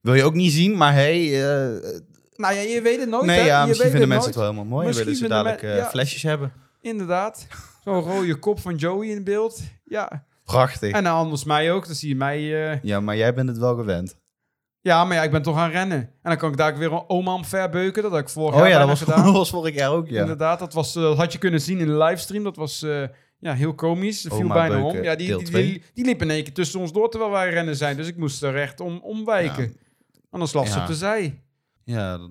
Wil je ook niet zien, maar hey... eh, Nou ja, je weet het nooit. nee, hè? ja, je misschien vinden mensen nooit. het wel helemaal mooi. Misschien willen ze dadelijk eh, ja. flesjes hebben. Inderdaad. Zo'n rode kop van Joey in beeld. Ja. Prachtig. En anders mij ook. Dan zie je mij... eh, Ja, maar jij bent het wel gewend. Ja, maar ja, ik ben toch aan rennen. En dan kan ik daar weer een oma omverbeuken. Dat had ik vorig Oh jaar ja, dat was, gedaan. dat was vorig jaar ook, ja. Inderdaad, dat, was, eh, dat had je kunnen zien in de livestream. Dat was ja, heel komisch. Viel Oma bijna Beuken, om. Ja, die, die, die, die liep in één keer tussen ons door terwijl wij rennen zijn. Dus ik moest er recht om, omwijken. Anders lag ze Ja. op de zij. Ja, dat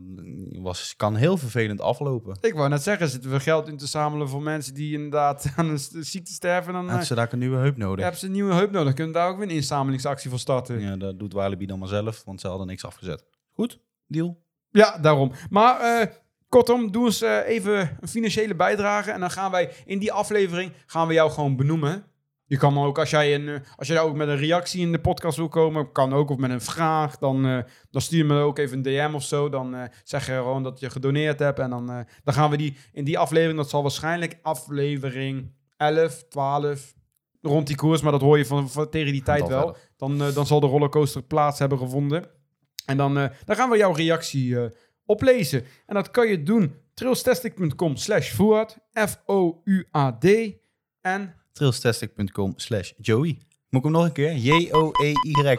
was, kan heel vervelend aflopen. Ik wou net zeggen, zitten we geld in te zamelen voor mensen die inderdaad aan een ziekte sterven. Dan eh, Had ze daar een nieuwe heup nodig. hebben ze een nieuwe heup nodig. Kunnen we daar ook weer een inzamelingsactie voor starten. Ja, Ja, dat doet Walibi dan maar zelf, want ze hadden niks afgezet. Goed, deal. daarom. Maar eh, kortom, doe eens eh, even een financiële bijdrage. En dan gaan wij in die aflevering gaan we jou gewoon benoemen. Je kan dan ook, als jij, een, eh, als jij ook met een reactie in de podcast wil komen, kan ook, of met een vraag, dan, eh, dan stuur me ook even een DM of zo. Dan eh, zeg je gewoon dat je gedoneerd hebt. En dan, dan gaan we die in die aflevering, dat zal waarschijnlijk aflevering 11, 12, rond die koers, maar dat hoor je van, van tegen die tijd wel. verder. Dan, dan zal de rollercoaster plaats hebben gevonden. En dan, dan gaan we jouw reactie oplezen. En dat kan je doen trailstastic.com slash F-O-U-A-D. En Trailstastic.com slash Joey. Moet ik hem nog een keer? J-O-E-Y.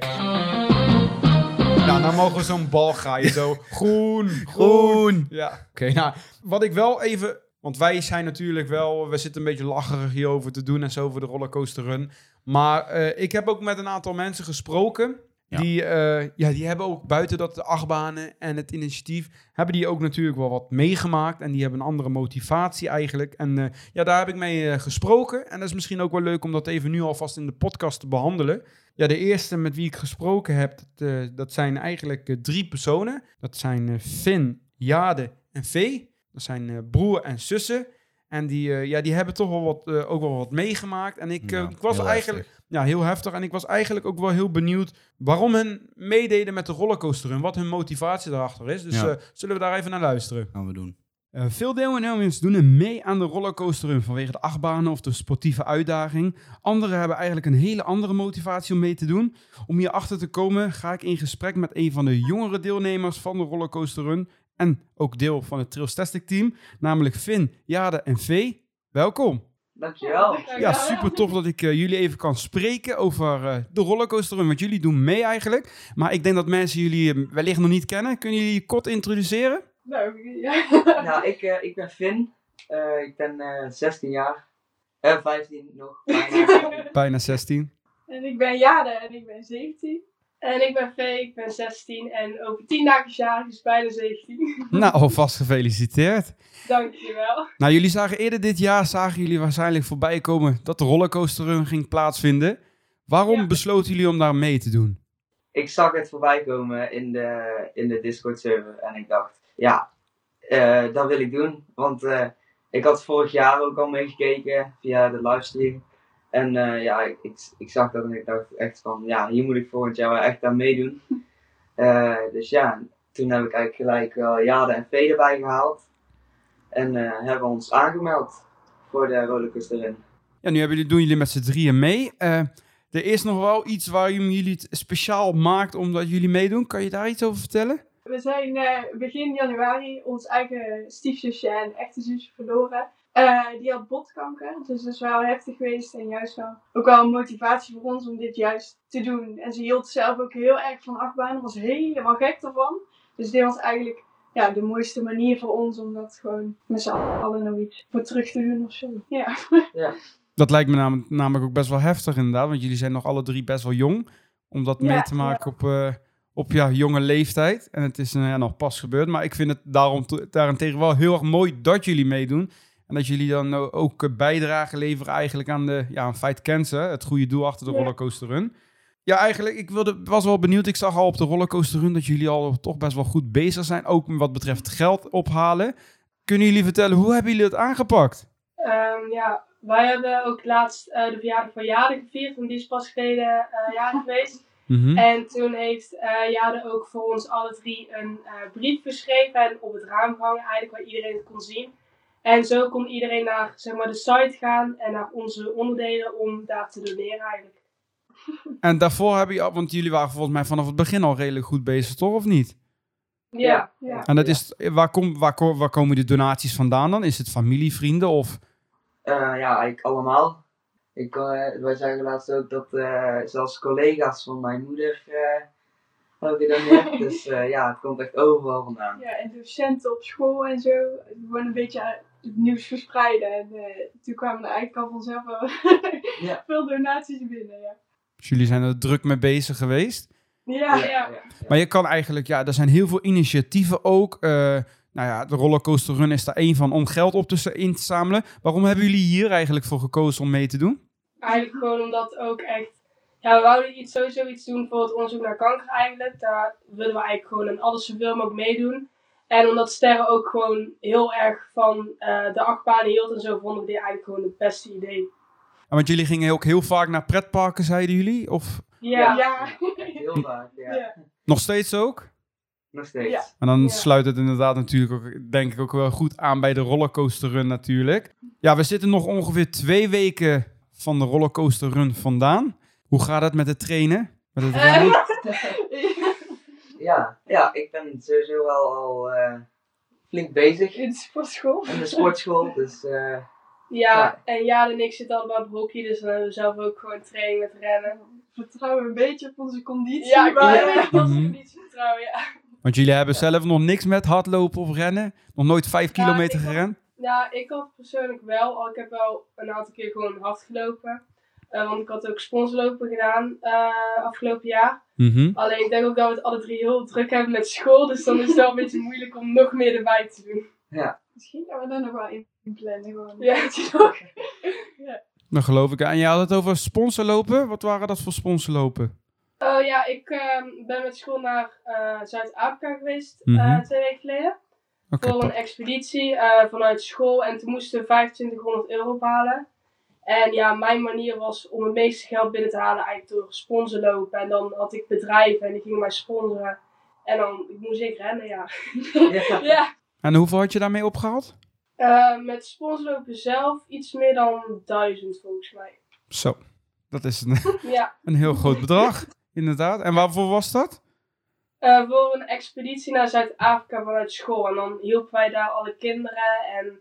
nou, dan mogen we zo'n bal graaien. Zo groen, groen. Groen. Ja, oké. nou, wat ik wel even... Want wij zijn natuurlijk wel... We zitten een beetje lacherig hierover te doen en zo voor de rollercoaster run. Maar eh, ik heb ook met een aantal mensen gesproken. Die, eh, ja, die hebben ook buiten dat de achtbanen en het initiatief... hebben die ook natuurlijk wel wat meegemaakt. En die hebben een andere motivatie eigenlijk. En eh, ja, daar heb ik mee eh, gesproken. En dat is misschien ook wel leuk om dat even nu alvast in de podcast te behandelen. Ja, de eerste met wie ik gesproken heb, dat, dat zijn eigenlijk drie personen. Dat zijn Finn, Jade en Vee. Dat zijn broer en zussen. En die, eh, ja, die hebben toch wel wat, eh, ook wel wat meegemaakt. En ik, eh, ik was eigenlijk heftig. ja, heel heftig. En ik was eigenlijk ook wel heel benieuwd waarom hun meededen met de rollercoaster en wat hun motivatie daarachter is. Dus Ja. zullen we daar even naar luisteren. Gaan we doen. Veel deelnemers doen mee aan de rollercoaster vanwege de achtbanen of de sportieve uitdaging. Anderen hebben eigenlijk een hele andere motivatie om mee te doen. Om hierachter te komen ga ik in gesprek met een van de jongere deelnemers van de rollercoaster run. En ook deel van het Trailstastic team, namelijk Finn, Jade en Vee. Welkom. Dankjewel. Ja, super tof dat ik eh, jullie even kan spreken over eh, de rollercoaster run. Want jullie doen mee eigenlijk. Maar ik denk dat mensen jullie wellicht nog niet kennen. Kunnen jullie je kort introduceren? Nou, ja. Nou, ik, eh, ik ben Finn. Eh, ik ben eh 16 jaar. Eh, 15 nog. bijna. Bijna 16. En ik ben Jade en ik ben 17. En ik ben Vee, ik ben 16 en over 10 dagen jarig, dus bijna 17. Nou, alvast gefeliciteerd. Dankjewel. Nou, jullie zagen eerder dit jaar, zagen jullie waarschijnlijk voorbij komen dat de rollercoasterrun ging plaatsvinden. Waarom Ja. besloten jullie om daar mee te doen? Ik zag het voorbij komen in de, in de Discord server en ik dacht, ja, eh, dat wil ik doen. Want eh, ik had vorig jaar ook al meegekeken via de livestream. En eh, ja, ik, ik, ik zag dat en ik dacht echt van, ja, hier moet ik volgend jaar wel echt aan meedoen. Eh, dus ja, toen heb ik eigenlijk gelijk wel Jade en Vee erbij gehaald. En eh, hebben ons aangemeld voor de rollercoaster Ja, nu hebben jullie, doen jullie met z'n drieën mee. Eh, er is nog wel iets waarom jullie het speciaal maakt omdat jullie meedoen. Kan je daar iets over vertellen? We zijn eh, begin januari ons eigen stiefzusje en echte zusje verloren. Eh, die had botkanker, dus dat is wel heftig geweest en juist wel ook wel een motivatie voor ons om dit juist te doen. En ze hield zelf ook heel erg van achtbanen, was helemaal gek ervan. Dus dit was eigenlijk ja, de mooiste manier voor ons om dat gewoon met z'n allen nog iets voor terug te doen of zo. Ja. Dat lijkt me nam- namelijk ook best wel heftig inderdaad, want jullie zijn nog alle drie best wel jong. Om dat Ja, mee te maken op, eh, op ja, jonge leeftijd. En het is eh, ja, nog pas gebeurd, maar ik vind het daarom te- daarentegen wel heel erg mooi dat jullie meedoen. En dat jullie dan ook bijdrage leveren eigenlijk aan de, ja, aan Fight Cancer, het goede doel achter de Ja. rollercoaster run. Ja, eigenlijk, ik wilde, was wel benieuwd. Ik zag al op de rollercoaster run dat jullie al toch best wel goed bezig zijn. Ook wat betreft geld ophalen. Kunnen jullie vertellen, hoe hebben jullie het aangepakt? Ehm, ja, wij hebben ook laatst eh, de verjaardag van Jade gevierd, want die is pas geleden jarig geweest. Mhm. En toen heeft eh Jade ook voor ons alle drie een brief geschreven en op het raam gehangen, eigenlijk waar iedereen het kon zien. En zo kon iedereen naar zeg maar, de site gaan en naar onze onderdelen om daar te doneren eigenlijk. En daarvoor heb je, want jullie waren volgens mij vanaf het begin al redelijk goed bezig, toch? Of niet? Ja, ja. En dat Ja. is, waar, kom, waar, waar komen die donaties vandaan dan? Is het familie, vrienden of... Eh, ja, eigenlijk allemaal. Ik, eh, wij zagen laatst ook dat eh, zelfs collega's van mijn moeder eh hebben gedoneerd. dus eh, ja, het komt echt overal vandaan. Ja, en docenten op school en zo. Gewoon een beetje het nieuws verspreiden. En eh, toen kwamen er eigenlijk al vanzelf wel Ja. veel donaties binnen. Ja, Dus jullie zijn er druk mee bezig geweest. ja. ja. ja. Maar je kan eigenlijk, ja, er zijn heel veel initiatieven ook. Eh, nou ja, de rollercoaster run is daar één van om geld op te, in te zamelen. Waarom hebben jullie hier eigenlijk voor gekozen om mee te doen? Eigenlijk gewoon omdat ook echt. Ja, we wouden iets, sowieso iets doen voor het onderzoek naar kanker eigenlijk. Daar willen we eigenlijk gewoon aan alles zoveel mogelijk meedoen. En omdat Sterren ook gewoon heel erg van eh, de achtbanen hield en zo, vonden we dit eigenlijk gewoon het beste idee. En want jullie gingen ook heel vaak naar pretparken, zeiden jullie? Of Ja, Ja. Heel vaak, ja. Ja. nog steeds ook? Nog steeds. Ja. En dan Ja. sluit het inderdaad natuurlijk ook, denk ik ook wel goed aan bij de rollercoaster run natuurlijk. Ja, we zitten nog ongeveer twee weken van de rollercoaster run vandaan. Hoe gaat het met het trainen? Met het rennen? Ja, ja, ik ben sowieso wel al eh, flink bezig in de sportschool. in de sportschool. Dus eh, Ja, Ja. en Jade en ik zitten allemaal op hokje, dus dan hebben we zelf ook gewoon training met rennen. vertrouwen een beetje op onze conditie. Ja, ik wil maar- een beetje op onze Mhm. conditie vertrouwen, ja. Want jullie hebben zelf nog niks met hardlopen of rennen? Nog nooit vijf Ja, kilometer gerend? Ja, ik had persoonlijk wel, al ik heb wel een aantal keer gewoon hard gelopen. Eh, want ik had ook sponsorlopen gedaan eh, afgelopen jaar. Mhm. Alleen ik denk ook dat we het alle drie heel druk hebben met school. Dus dan is het wel een beetje moeilijk om nog meer erbij te doen. Misschien gaan we daar nog wel in plannen. Gewoon. Ja, Weet je nog? Dat geloof ik. En jij had het over sponsorlopen. Wat waren dat voor sponsorlopen? Oh ja, ik ehm, ben met school naar eh, Zuid-Afrika geweest eh, Mhm. twee weken geleden. Voor een expeditie eh, vanuit school. En toen moesten we 2500 euro ophalen. En ja, mijn manier was om het meeste geld binnen te halen eigenlijk door sponsorlopen. En dan had ik bedrijven en die gingen mij sponsoren. En dan moest ik rennen, ja. ja. ja. En hoeveel had je daarmee opgehaald? Eh, met sponsorlopen zelf iets meer dan 1000 volgens mij. Zo, dat is een, Ja, een heel groot bedrag. Inderdaad. En waarvoor was dat? eh, voor een expeditie naar Zuid-Afrika vanuit school. En dan hielpen wij daar alle kinderen. En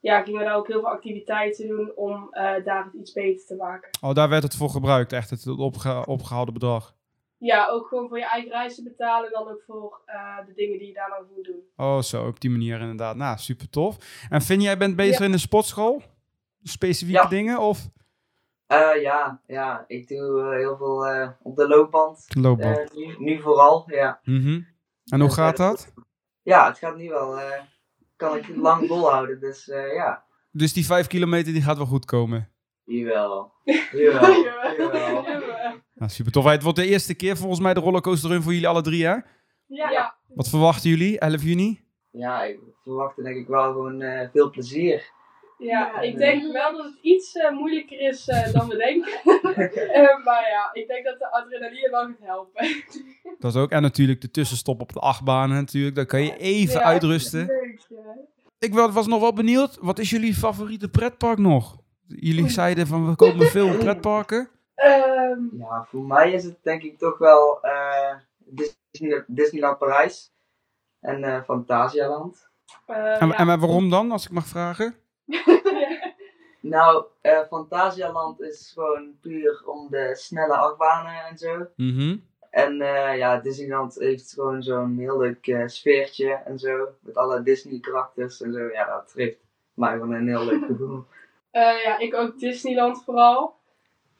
ja, gingen we daar ook heel veel activiteiten doen om eh, daar het iets beter te maken. Oh, daar werd het voor gebruikt. Echt het opge- opgehaalde bedrag. Ja, ook gewoon voor je eigen reizen betalen en dan ook voor eh, de dingen die je daar dan moet doen. Oh, zo, op die manier inderdaad. Nou, super tof. En Finn, jij bent bezig Ja. in de sportschool? Specifieke Ja. dingen? Of? Eh, ja, ja, ik doe heel veel eh, op de loopband. Loopband. Eh, nu, nu vooral, ja. Mhm. En hoe gaat dat? Ja, het gaat nu wel. Kan ik lang volhouden, dus eh, ja. Dus die vijf kilometer die gaat wel goed komen. Jawel. Jawel. Jawel. Jawel. Nou, super tof. Het wordt de eerste keer volgens mij de rollercoaster run voor jullie alle drie, hè? Ja. Ja. Wat verwachten jullie? 11 juni? Ja, ik verwacht denk ik wel gewoon eh, veel plezier. Ja, ik denk wel dat het iets eh, moeilijker is eh, dan we denken. Eh, maar ja, ik denk dat de adrenaline wel gaat helpen. Dat is ook. En natuurlijk de tussenstop op de achtbanen natuurlijk. Dan kan je even Ja. uitrusten. Ik wa- was nog wel benieuwd. Wat is jullie favoriete pretpark nog? Jullie zeiden van we komen veel pretparken. Ehm, Ja, voor mij is het denk ik toch wel eh, Disney, Disneyland Parijs en eh Fantasialand. eh, En, ja. en waarom dan, als ik mag vragen? Nou, eh Fantasialand is gewoon puur om de snelle achtbanen en zo. Mhm. En eh, ja, Disneyland heeft gewoon zo'n heel leuk eh, sfeertje en zo. Met alle Disney karakters en zo. Ja, dat geeft mij gewoon een heel leuk gevoel. Eh, ja, ik ook Disneyland vooral.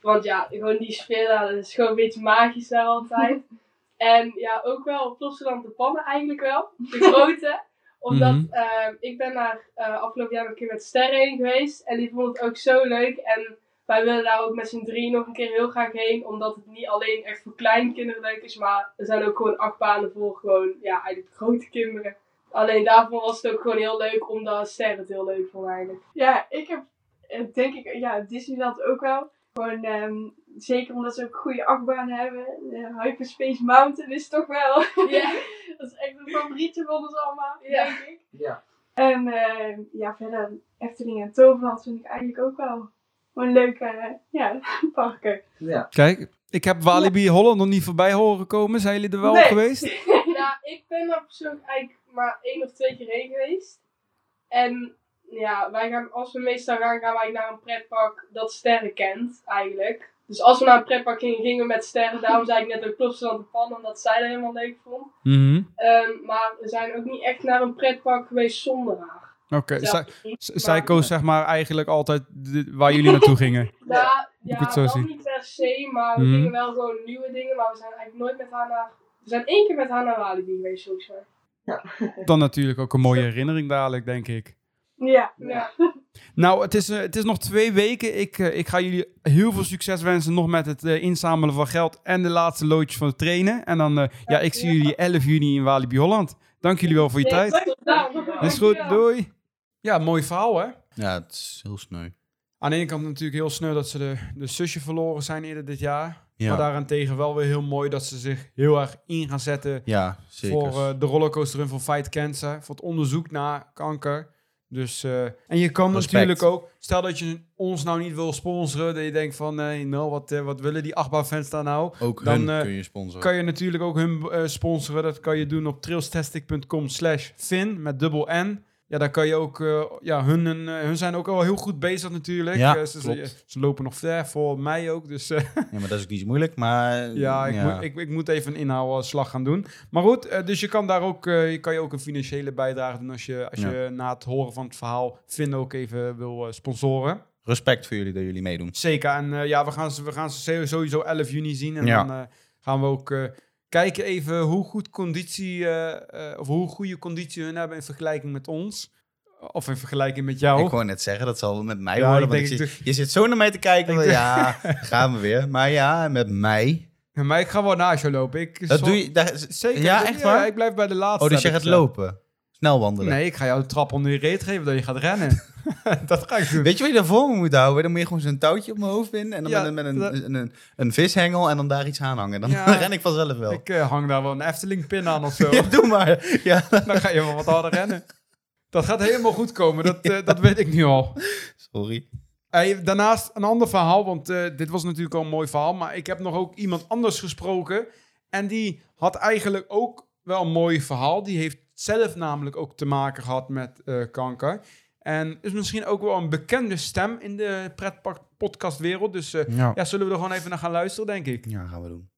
Want ja, gewoon die sfeer daar, dat is gewoon een beetje magisch daar altijd. en ja, ook wel Plopsaland de Pannen eigenlijk wel. De grote. Omdat Mhm. ik ben daar eh, afgelopen jaar een keer met Sterren heen geweest. En die vond het ook zo leuk. En wij willen daar ook met z'n drie nog een keer heel graag heen. Omdat het niet alleen echt voor kleine kinderen leuk is. Maar er zijn ook gewoon acht banen voor gewoon, ja, eigenlijk grote kinderen. Alleen daarvoor was het ook gewoon heel leuk, omdat Sterren het heel leuk vond eigenlijk. Ja, ik heb eh, denk ik, ja, Disneyland ook wel. Gewoon, ehm, zeker omdat ze ook goede achtbanen hebben. De Hyperspace Mountain is toch wel. Ja. dat is echt een favorietje van ons allemaal, Ja. denk ik. Ja, En eh, ja, verder Efteling en Toverland vind ik eigenlijk ook wel gewoon leuke ja, parken. ja. Kijk, ik heb Walibi Holland nog niet voorbij horen komen. Zijn jullie er wel Nee. op geweest? Ja, ik ben daar persoonlijk eigenlijk maar één of twee keer heen geweest. En ja, wij gaan, als we meestal gaan, gaan wij naar een pretpark dat sterren kent, eigenlijk. Dus als we naar een pretpark gingen, gingen we met sterren. Daarom zei ik net ook Plopsaland de Pan, omdat zij dat helemaal leuk vond. Mhm. Ehm, maar we zijn ook niet echt naar een pretpark geweest zonder haar. Oké, zij, koos zeg maar eigenlijk altijd de- waar jullie naartoe gingen. Ja, ik ja het zo zien? niet per se, maar we Mhm. gingen wel gewoon nieuwe dingen. Maar we zijn eigenlijk nooit met haar naar... We zijn één keer met haar naar Walibi geweest, volgens mij. Dan natuurlijk ook een mooie herinnering dadelijk, denk ik. Ja, Ja. Nou, het is, eh, het is nog twee weken. Ik, eh, ik ga jullie heel veel succes wensen nog met het eh, inzamelen van geld en de laatste loodjes van het trainen. En dan, eh, ja, ik zie jullie 11 juni in Walibi Holland. Dank jullie wel voor je tijd. dan. Is goed, doei. Ja, mooi verhaal hè. Ja, het is heel sneu. Aan de ene kant natuurlijk heel sneu dat ze de, de zusje verloren zijn eerder dit jaar. Ja, Maar daarentegen wel weer heel mooi dat ze zich heel erg in gaan zetten ja zeker. voor eh, de rollercoaster run van Fight Cancer. Voor het onderzoek naar kanker. Dus, eh, en je kan Respect. natuurlijk ook, stel dat je ons nou niet wil sponsoren, dat je denkt van, nee, nou, wat, eh, wat willen die achtbaanfans daar nou? Ook dan, hun kun je sponsoren. Kan je natuurlijk ook hun sponsoren. Dat kan je doen op trailstastic.com slash fin met dubbel N. Ja, daar kan je ook, eh, ja, hun, eh, hun zijn ook al heel goed bezig natuurlijk. Ja, Eh, ze, ze, ze lopen nog ver voor mij ook, dus... Ja, maar dat is ook niet zo moeilijk, maar... ja, ik, Moet, ik, ik moet even een inhaalslag gaan doen. Maar goed, dus je kan daar ook, je kan je ook een financiële bijdrage doen als je, als Ja. je na het horen van het verhaal Finn ook even wil sponsoren. Respect voor jullie dat jullie meedoen. Zeker. En ja, we gaan, ze, we gaan ze sowieso 11 juni zien. En Ja. dan gaan we ook kijken even hoe goed conditie, eh, eh, of hoe goede conditie hun hebben in vergelijking met ons. Of in vergelijking met jou. Ik wou net zeggen, dat zal met mij Ja, worden. ik want ik zie- je zit zo naar mij te kijken. Ja, gaan we weer. Maar ja, met mij. Ja, maar ik ga wel naast je lopen. Ik, Dat doe je... Daar, Zeker. Ja, Ik- echt waar? ik blijf bij de laatste. oh, dus je gaat lopen. Snel wandelen. Nee, ik ga jou de trap onder je reet geven dat je gaat rennen. dat ga ik doen. Weet je wat je daarvoor moet houden? Dan moet je gewoon zo'n touwtje op mijn hoofd binden. En dan Ja, met, een, met een, dat- een, een, een vishengel en dan daar iets aan hangen. Dan Ja. ren ik vanzelf wel. Ik eh, hang daar wel een Efteling-pin aan of zo. Ja, doe maar. Ja. Dan ga je wel wat harder rennen. Dat gaat helemaal goed komen, dat, eh, dat weet ik nu al. Sorry. Hey, daarnaast een ander verhaal, want eh, dit was natuurlijk al een mooi verhaal. Maar ik heb nog ook iemand anders gesproken. En die had eigenlijk ook wel een mooi verhaal. Die heeft zelf namelijk ook te maken gehad met eh, kanker. En is misschien ook wel een bekende stem in de pretpark-podcastwereld. Dus eh, Ja. ja, zullen we er gewoon even naar gaan luisteren, denk ik. ja, gaan we doen.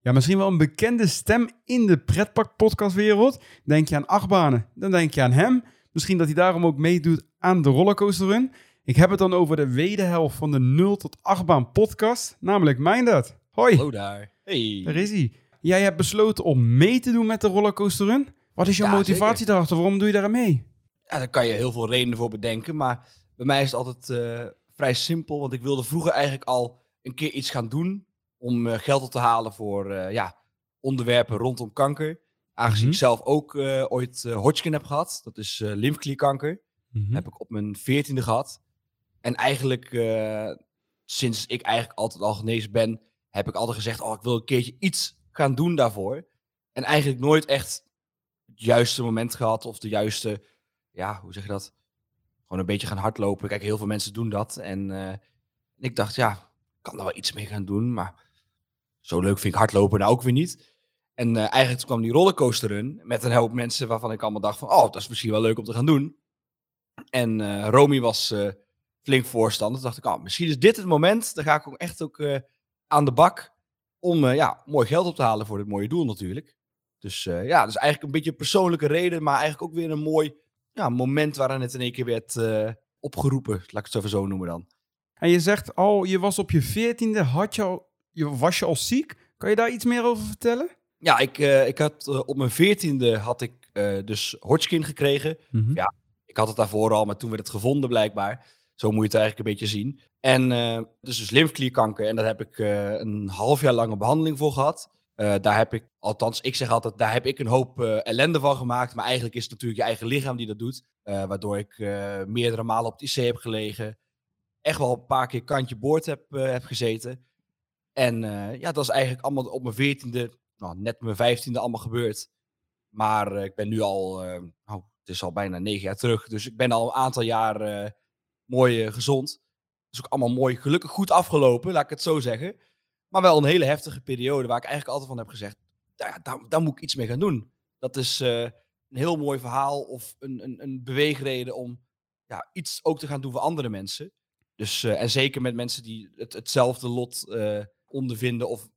Ja, misschien wel een bekende stem in de pretpark-podcastwereld. Denk je aan achtbanen, dan denk je aan hem. Misschien dat hij daarom ook meedoet aan de rollercoaster run. Ik heb het dan over de wederhelft van de 0 tot 8 baan podcast, namelijk Mindert. Hoi, Hallo daar. Hey. daar is hij. Jij hebt besloten om mee te doen met de rollercoaster run. Wat is jouw Ja, motivatie daarachter? Waarom doe je daar mee? Ja, daar kan je heel veel redenen voor bedenken. Maar bij mij is het altijd eh, vrij simpel. Want ik wilde vroeger eigenlijk al een keer iets gaan doen. Om eh, geld op te halen voor eh, ja, onderwerpen rondom kanker. Aangezien Mhm. ik zelf ook ooit Hodgkin heb gehad. Dat is lymfeklierkanker. Mhm. Heb ik op mijn veertiende gehad. En eigenlijk, sinds ik eigenlijk altijd al genezen ben, heb ik altijd gezegd, oh, ik wil een keertje iets gaan doen daarvoor. En eigenlijk nooit echt juiste moment gehad of de juiste, ja, hoe zeg je dat? Gewoon een beetje gaan hardlopen. Kijk, heel veel mensen doen dat. En eh, ik dacht, ja, ik kan daar wel iets mee gaan doen, maar zo leuk vind ik hardlopen nou ook weer niet. En eh, eigenlijk kwam die rollercoaster run met een hoop mensen waarvan ik allemaal dacht van, oh, dat is misschien wel leuk om te gaan doen. En eh Romy was flink voorstander. Toen dacht ik, oh, misschien is dit het moment. Dan ga ik ook echt ook aan de bak om ja, mooi geld op te halen voor dit mooie doel natuurlijk. Dus eh, ja, dat is eigenlijk een beetje een persoonlijke reden, maar eigenlijk ook weer een mooi ja, moment waarin het in één keer werd eh, opgeroepen. Laat ik het even zo noemen dan. En je zegt, oh, je was op je veertiende, had je al, je, was je al ziek? Kan je daar iets meer over vertellen? Ja, ik, eh, ik had op mijn veertiende had ik dus Hodgkin gekregen. Ja. Ik had het daarvoor al, maar toen werd het gevonden blijkbaar. Zo moet je het eigenlijk een beetje zien. En dus, dus lymfeklierkanker. En daar heb ik een half jaar lange behandeling voor gehad. Eh, daar heb ik, althans, ik zeg altijd, daar heb ik een hoop eh, ellende van gemaakt. Maar eigenlijk is het natuurlijk je eigen lichaam die dat doet. Eh, waardoor ik meerdere malen op het IC heb gelegen. Echt wel een paar keer kantje boord heb, heb gezeten. En ja, dat is eigenlijk allemaal op mijn veertiende, nou, net mijn vijftiende allemaal gebeurd. Maar ik ben nu al, oh, het is al bijna negen jaar terug. Dus ik ben al een aantal jaar mooi gezond. Het is ook allemaal mooi, gelukkig goed afgelopen, laat ik het zo zeggen. Maar wel een hele heftige periode waar ik eigenlijk altijd van heb gezegd, ja, daar, moet ik iets mee gaan doen. Dat is eh, een heel mooi verhaal of een, een, een beweegreden om ja, iets ook te gaan doen voor andere mensen. Dus, eh, en zeker met mensen die het, hetzelfde lot eh, ondervinden of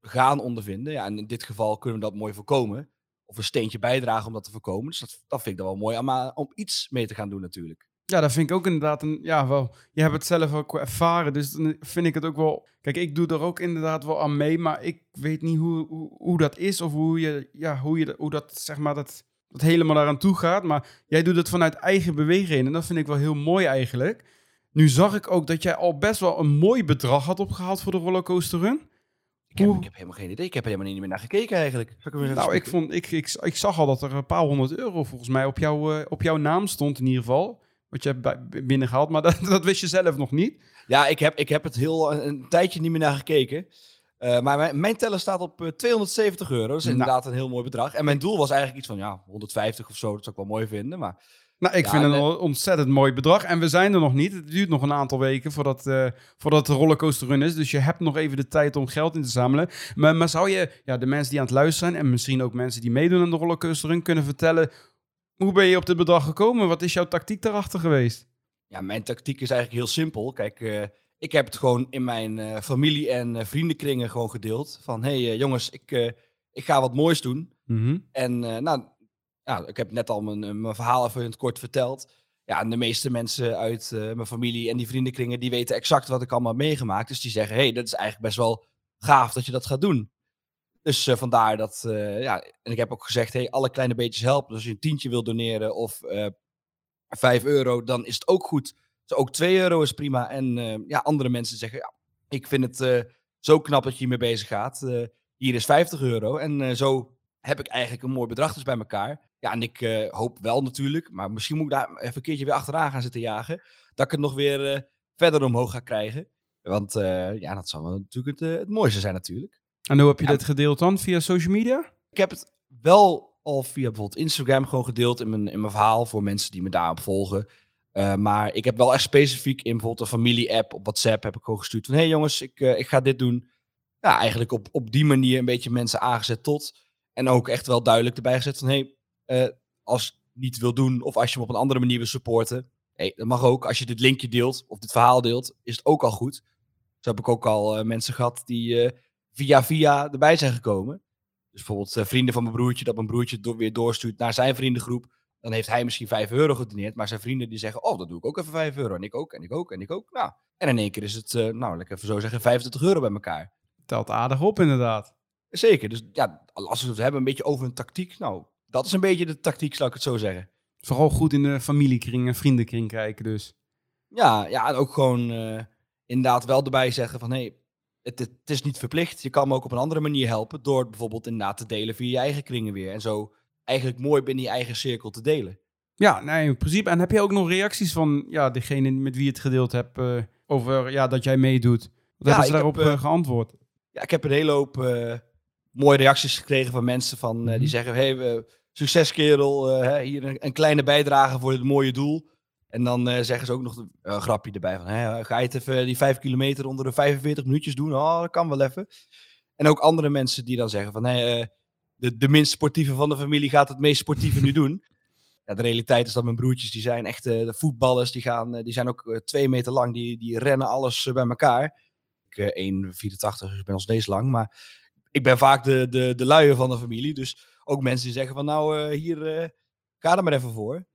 gaan ondervinden. Ja, en in dit geval kunnen we dat mooi voorkomen. Of een steentje bijdragen om dat te voorkomen. Dus dat, dat vind ik dan wel mooi. Maar om iets mee te gaan doen natuurlijk. Ja, dat vind ik ook inderdaad een. Ja, wel. Je hebt het zelf ook ervaren. Dus dan vind ik het ook wel. Kijk, ik doe er ook inderdaad wel aan mee. Maar ik weet niet hoe, hoe, hoe dat is. Of hoe je. Ja, hoe je. Hoe dat zeg maar. Dat, dat helemaal daaraan toe gaat. Maar jij doet het vanuit eigen beweging. En dat vind ik wel heel mooi eigenlijk. Nu zag ik ook dat jij al best wel een mooi bedrag had opgehaald voor de rollercoaster run. Ik heb, ik heb helemaal geen idee. Ik heb er helemaal niet meer naar gekeken eigenlijk. Ik Nou, ik, vond, ik, ik, ik zag al dat er een paar honderd euro volgens mij op, jou, eh, op jouw naam stond in ieder geval. Wat je hebt binnengehaald. Maar dat, dat wist je zelf nog niet. Ja, ik heb, ik heb het heel een, een tijdje niet meer naar gekeken. Eh, maar mijn, mijn teller staat op eh, 270 euro. Dat is Nou. inderdaad een heel mooi bedrag. En mijn doel was eigenlijk iets van ja, 150 of zo. Dat zou ik wel mooi vinden. Maar Nou, ik Ja, vind het en, een ontzettend mooi bedrag. En we zijn er nog niet. Het duurt nog een aantal weken voordat, eh voordat de rollercoaster run is. Dus je hebt nog even de tijd om geld in te zamelen. Maar, maar zou je ja, de mensen die aan het luisteren zijn... en misschien ook mensen die meedoen aan de rollercoaster run... kunnen vertellen... hoe ben je op dit bedrag gekomen? Wat is jouw tactiek daarachter geweest? ja, mijn tactiek is eigenlijk heel simpel. Kijk, eh, ik heb het gewoon in mijn eh, familie- en eh, vriendenkringen gewoon gedeeld. Van, hé hey, jongens, ik, ik ga wat moois doen. Mhm. En nou, ja, ik heb net al mijn, mijn verhaal even in het kort verteld. Ja, en de meeste mensen uit mijn familie en die vriendenkringen, die weten exact wat ik allemaal heb meegemaakt. Dus die zeggen, hé, hey, dat is eigenlijk best wel gaaf dat je dat gaat doen. Dus eh, vandaar dat, eh, ja, en ik heb ook gezegd, hey, alle kleine beetjes helpen. Dus als je een tientje wil doneren of eh 5 euro, dan is het ook goed. Ook 2 euro is prima. En ja, andere mensen zeggen, ja, ik vind het zo knap dat je hiermee bezig gaat. Hier is 50 euro. En zo heb ik eigenlijk een mooi bedrag dus bij elkaar. Ja, en ik hoop wel natuurlijk, maar misschien moet ik daar even een keertje weer achteraan gaan zitten jagen. Dat ik het nog weer verder omhoog ga krijgen. Want ja, dat wel natuurlijk het, het mooiste zijn natuurlijk. En hoe heb je Ja. dit gedeeld dan? Via social media? Ik heb het wel al via bijvoorbeeld Instagram gewoon gedeeld in mijn, in mijn verhaal voor mensen die me daarop volgen. Eh, maar ik heb wel echt specifiek in bijvoorbeeld een familie-app op WhatsApp heb ik gewoon gestuurd van hé hey jongens, ik, eh, ik ga dit doen. Ja, eigenlijk op, op die manier een beetje mensen aangezet tot. En ook echt wel duidelijk erbij gezet van hé, hey, eh, als het niet wil doen of als je hem op een andere manier wil supporten. Hey, dat mag ook. Als je dit linkje deelt of dit verhaal deelt, is het ook al goed. Zo heb ik ook al mensen gehad die via via erbij zijn gekomen. Dus bijvoorbeeld eh, vrienden van mijn broertje, dat mijn broertje door, weer doorstuurt naar zijn vriendengroep. dan heeft hij misschien 5 euro gedoneerd, maar zijn vrienden die zeggen, oh, dat doe ik ook even 5 euro. En ik ook, en ik ook, en ik ook. Nou, en in één keer is het, eh, nou, lekker even zo zeggen, 25 euro bij elkaar. Telt aardig op, inderdaad. Zeker, dus ja, als we het hebben een beetje over een tactiek, nou, dat is een beetje de tactiek, zal ik het zo zeggen. Vooral goed in de familiekring en vriendenkring kijken, dus. Ja, ja en ook gewoon eh, inderdaad wel erbij zeggen van, hé, hey, het, het, is niet verplicht. Je kan me ook op een andere manier helpen, door bijvoorbeeld inderdaad te delen via je eigen kringen weer. En zo eigenlijk mooi binnen je eigen cirkel te delen. Ja, nee, in principe. En heb je ook nog reacties van ja, degene met wie je het gedeeld hebt uh, over ja, dat jij meedoet? Wat ja, hebben ze daarop heb, uh, geantwoord? Ja, ik heb een hele hoop uh, mooie reacties gekregen van mensen van, mm -hmm. die zeggen, hey, succes kerel, hier een, een, kleine bijdrage voor het mooie doel. En dan zeggen ze ook nog een grapje erbij van, ga je het even die vijf kilometer onder de 45 minuutjes doen? Oh, dat kan wel even. En ook andere mensen die dan zeggen van, hey, de, de minst sportieve van de familie gaat het meest sportieve nu doen. Ja, de realiteit is dat mijn broertjes, die zijn echt de voetballers, die, gaan, die zijn ook twee meter lang, die, die rennen alles bij elkaar. Ik 1,84, dus ik ben als deze lang, maar ik ben vaak de, de, de luier van de familie. Dus ook mensen die zeggen van nou, hier, ga er maar even voor.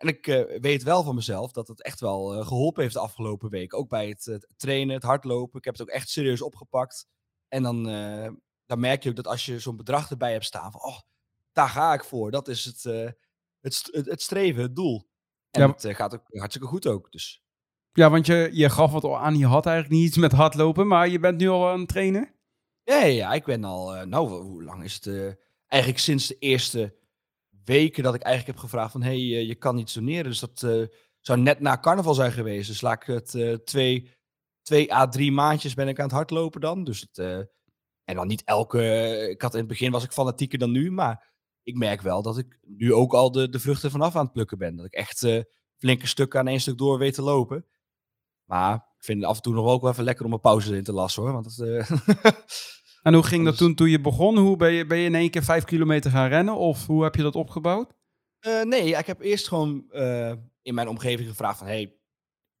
En ik weet wel van mezelf dat het echt wel geholpen heeft de afgelopen week. Ook bij het trainen, het hardlopen. Ik heb het ook echt serieus opgepakt. En dan dan merk je ook dat als je zo'n bedrag erbij hebt staan van, oh, daar ga ik voor. Dat is het, het, het, het, streven, het doel. En ja. het gaat ook hartstikke goed ook. Dus. Ja, want je, je gaf al aan, je had eigenlijk niet iets met hardlopen, maar je bent nu al aan het trainen? Ja, ja ik ben al, nou, hoe lang is het? eigenlijk sinds de eerste weken dat ik eigenlijk heb gevraagd van, hé, hey, je kan niet doneren. Dus dat zou net na carnaval zijn geweest. Dus laat ik het twee, twee à drie maandjes ben ik aan het hardlopen dan. Dus het en dan niet elke. Ik had in het begin was ik fanatieker dan nu. Maar ik merk wel dat ik nu ook al de, de vruchten vanaf aan het plukken ben. Dat ik echt flinke stukken aan één stuk door weet te lopen. Maar ik vind het af en toe nog ook wel even lekker om een pauze in te lassen hoor. Want uh... en hoe ging dat toen, toen je begon? Hoe ben je, ben je in één keer vijf kilometer gaan rennen? Of hoe heb je dat opgebouwd? Uh, nee, ik heb eerst gewoon in mijn omgeving gevraagd van... Hey,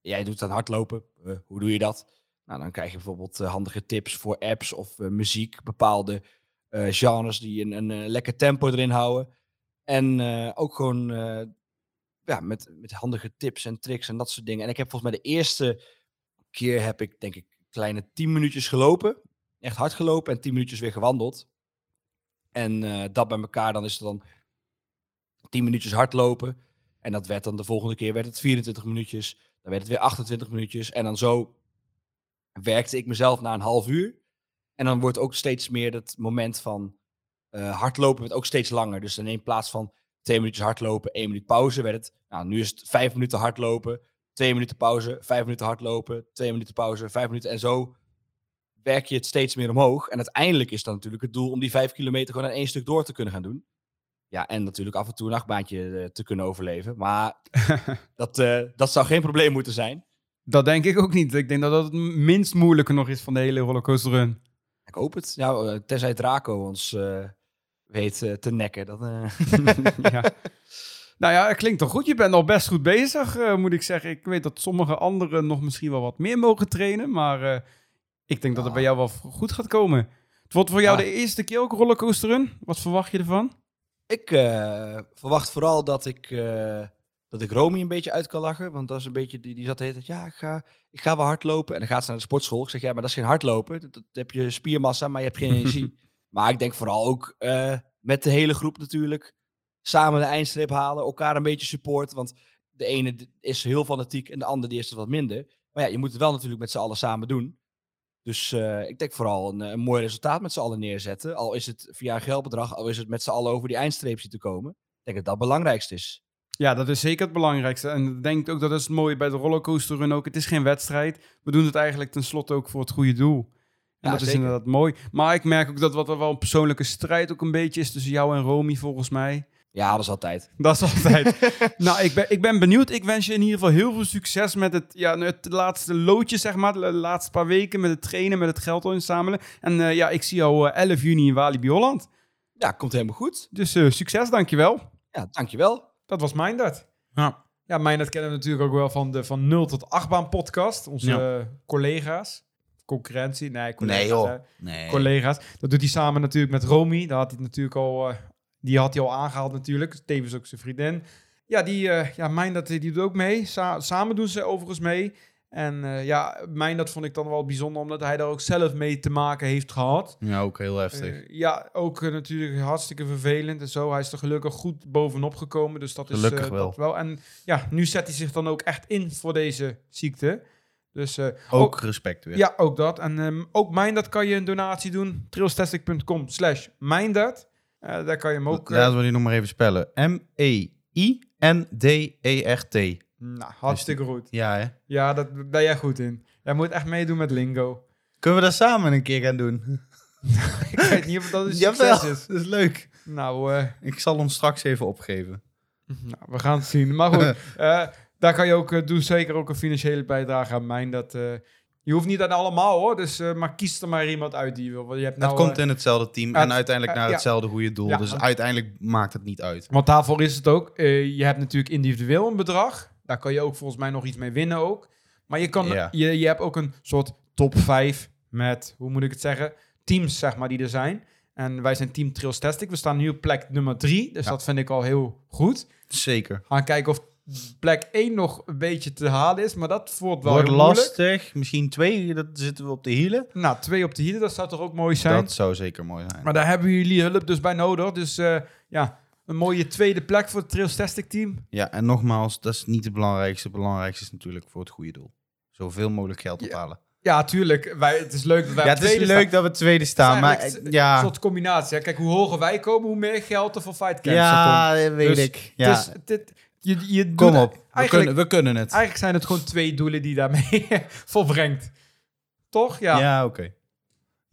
jij doet aan hardlopen. hoe doe je dat? Nou, dan krijg je bijvoorbeeld handige tips voor apps of muziek, bepaalde genres die een, een lekker tempo erin houden. En ook gewoon ja, met, met handige tips en tricks en dat soort dingen. En ik heb volgens mij de eerste keer heb ik denk ik kleine 10 minuutjes gelopen. Echt hard gelopen en 10 minuutjes weer gewandeld. En dat bij elkaar, dan is het dan 10 minuutjes hardlopen. En dat werd dan de volgende keer werd het 24 minuutjes. Dan werd het weer 28 minuutjes. En dan zo werkte ik mezelf na een half uur. En dan wordt ook steeds meer het moment van uh, hardlopen werd ook steeds langer. Dus dan in plaats van twee minuutjes hardlopen, één minuut pauze, werd het, nou, nu is het vijf minuten hardlopen, twee minuten pauze, vijf minuten hardlopen, twee minuten pauze, vijf minuten. En zo werk je het steeds meer omhoog. En uiteindelijk is dan natuurlijk het doel om die vijf kilometer gewoon in één stuk door te kunnen gaan doen. Ja, en natuurlijk af en toe een nachtbaantje uh, te kunnen overleven. Maar dat, uh, dat zou geen probleem moeten zijn. Dat denk ik ook niet. Ik denk dat dat het minst moeilijke nog is van de hele rollercoaster run. Ik hoop het. Ja, eh, tenzij Draco ons uh, weet uh, te nekken. Dat, ja. Nou ja, het klinkt toch goed. Je bent al best goed bezig, moet ik zeggen. Ik weet dat sommige anderen nog misschien wel wat meer mogen trainen. Maar ik denk dat het bij jou wel goed gaat komen. Het wordt voor jou de eerste keer ook rollercoaster run. Wat verwacht je ervan? Ik verwacht vooral dat ik dat ik Romy een beetje uit kan lachen. Want dat is een beetje, die, die zat de hele tijd, ja, ik ga, ik ga wel hardlopen. En dan gaat ze naar de sportschool. Ik zeg, ja, maar dat is geen hardlopen. Dat, dat heb je spiermassa, maar je hebt geen energie. maar ik denk vooral ook uh, met de hele groep natuurlijk. Samen de eindstreep halen, elkaar een beetje supporten. Want de ene is heel fanatiek en de andere die is het wat minder. Maar ja, je moet het wel natuurlijk met z'n allen samen doen. Dus uh, ik denk vooral een, een mooi resultaat met z'n allen neerzetten. Al is het via een geldbedrag, al is het met z'n allen over die eindstreep zien te komen. Ik denk dat dat het belangrijkste is. Ja, dat is zeker het belangrijkste. En ik denk ook dat is het mooie bij de rollercoaster run ook. Het is geen wedstrijd. We doen het eigenlijk tenslotte ook voor het goede doel. En ja, dat is inderdaad mooi. Maar ik merk ook dat wat er wel een persoonlijke strijd ook een beetje is tussen jou en Romy, volgens mij. Ja, dat is altijd. Dat is altijd. nou, ik ben, ik ben benieuwd. Ik wens je in ieder geval heel veel succes met het, ja, het laatste loodje, zeg maar. De laatste paar weken met het trainen, met het geld inzamelen. En uh, ja, ik zie jou uh, 11 juni in Walibi Holland. Ja, komt helemaal goed. Dus uh, succes, dankjewel. Ja, dankjewel. Dat was Mindert. Ja. Ja, Mindert kennen we natuurlijk ook wel van de van 0 tot 8 baan podcast. Onze ja. collega's. Concurrentie? Nee, collega's. Nee, joh. Nee. Collega's. Dat doet hij samen natuurlijk met Romy. Daar had hij natuurlijk al, uh, die had hij al aangehaald natuurlijk. Tevens ook zijn vriendin. ja, die, eh ja, mijn dat die doet ook mee. Sa- samen doen ze overigens mee. En eh, ja, mijn dat vond ik dan wel bijzonder, omdat hij daar ook zelf mee te maken heeft gehad. Ja, ook heel heftig. Eh, ja, ook natuurlijk hartstikke vervelend en zo. Hij is er gelukkig goed bovenop gekomen, dus dat is Gelukkig eh, wel. dat wel. En ja, nu zet hij zich dan ook echt in voor deze ziekte. Dus eh, ook respect weer. ja, ook dat. En ehm, ook Mindert kan je een donatie doen. trailstastic.com slash Mindert. Daar kan je hem ook... Laten we die nog maar even spellen. M-E-I-N-D-E-R-T. nou, hartstikke goed. Ja, hè? Ja, daar ben jij goed in. Jij moet echt meedoen met lingo. Kunnen we dat samen een keer gaan doen? Ik weet niet of dat een Jawel, succes is. dat is leuk. Nou, eh, Ik zal hem straks even opgeven. nou, we gaan het zien. Maar goed, eh, daar kan je ook... eh, doe zeker ook een financiële bijdrage aan mijn. Dat, je hoeft niet aan allemaal hoor. Dus, eh, maar kies er maar iemand uit die je wil. Je hebt nou, het komt eh, in hetzelfde team en uiteindelijk eh, naar hetzelfde goede doel. Ja, dus uiteindelijk maakt het niet uit. Want daarvoor is het ook. je hebt natuurlijk individueel een bedrag. Daar kan je ook volgens mij nog iets mee winnen ook. Maar je, kan, Ja. je, je hebt ook een soort top 5 met, hoe moet ik het zeggen, teams zeg maar die er zijn. En wij zijn Team Trails Tastic. We staan nu op plek nummer 3. Dus dat vind ik al heel goed. Zeker. Gaan kijken of plek 1 nog een beetje te halen is. Maar dat wordt wel Wordt heel moeilijk. lastig. Misschien twee, dat zitten we op de hielen. Nou, twee op de hielen, dat zou toch ook mooi zijn. Dat zou zeker mooi zijn. Maar daar hebben jullie hulp dus bij nodig. Dus eh, ja, een mooie tweede plek voor het Trails Tastic team. Ja, en nogmaals, dat is niet het belangrijkste. Het belangrijkste is natuurlijk voor het goede doel. Zoveel mogelijk geld Ja. ophalen. Ja, tuurlijk. Wij, het is leuk dat wij Ja, het is leuk staan. dat we tweede staan, maar Een ja, soort combinatie. hè. Kijk, hoe hoger wij komen, hoe meer geld er voor Fight Cancer komt. ja, dat weet Dus ik. Ja. Het is, het, je, je Kom doet- op, we kunnen, we kunnen het. eigenlijk zijn het gewoon twee doelen die daarmee volbrengt. Toch? Ja, Ja, oké.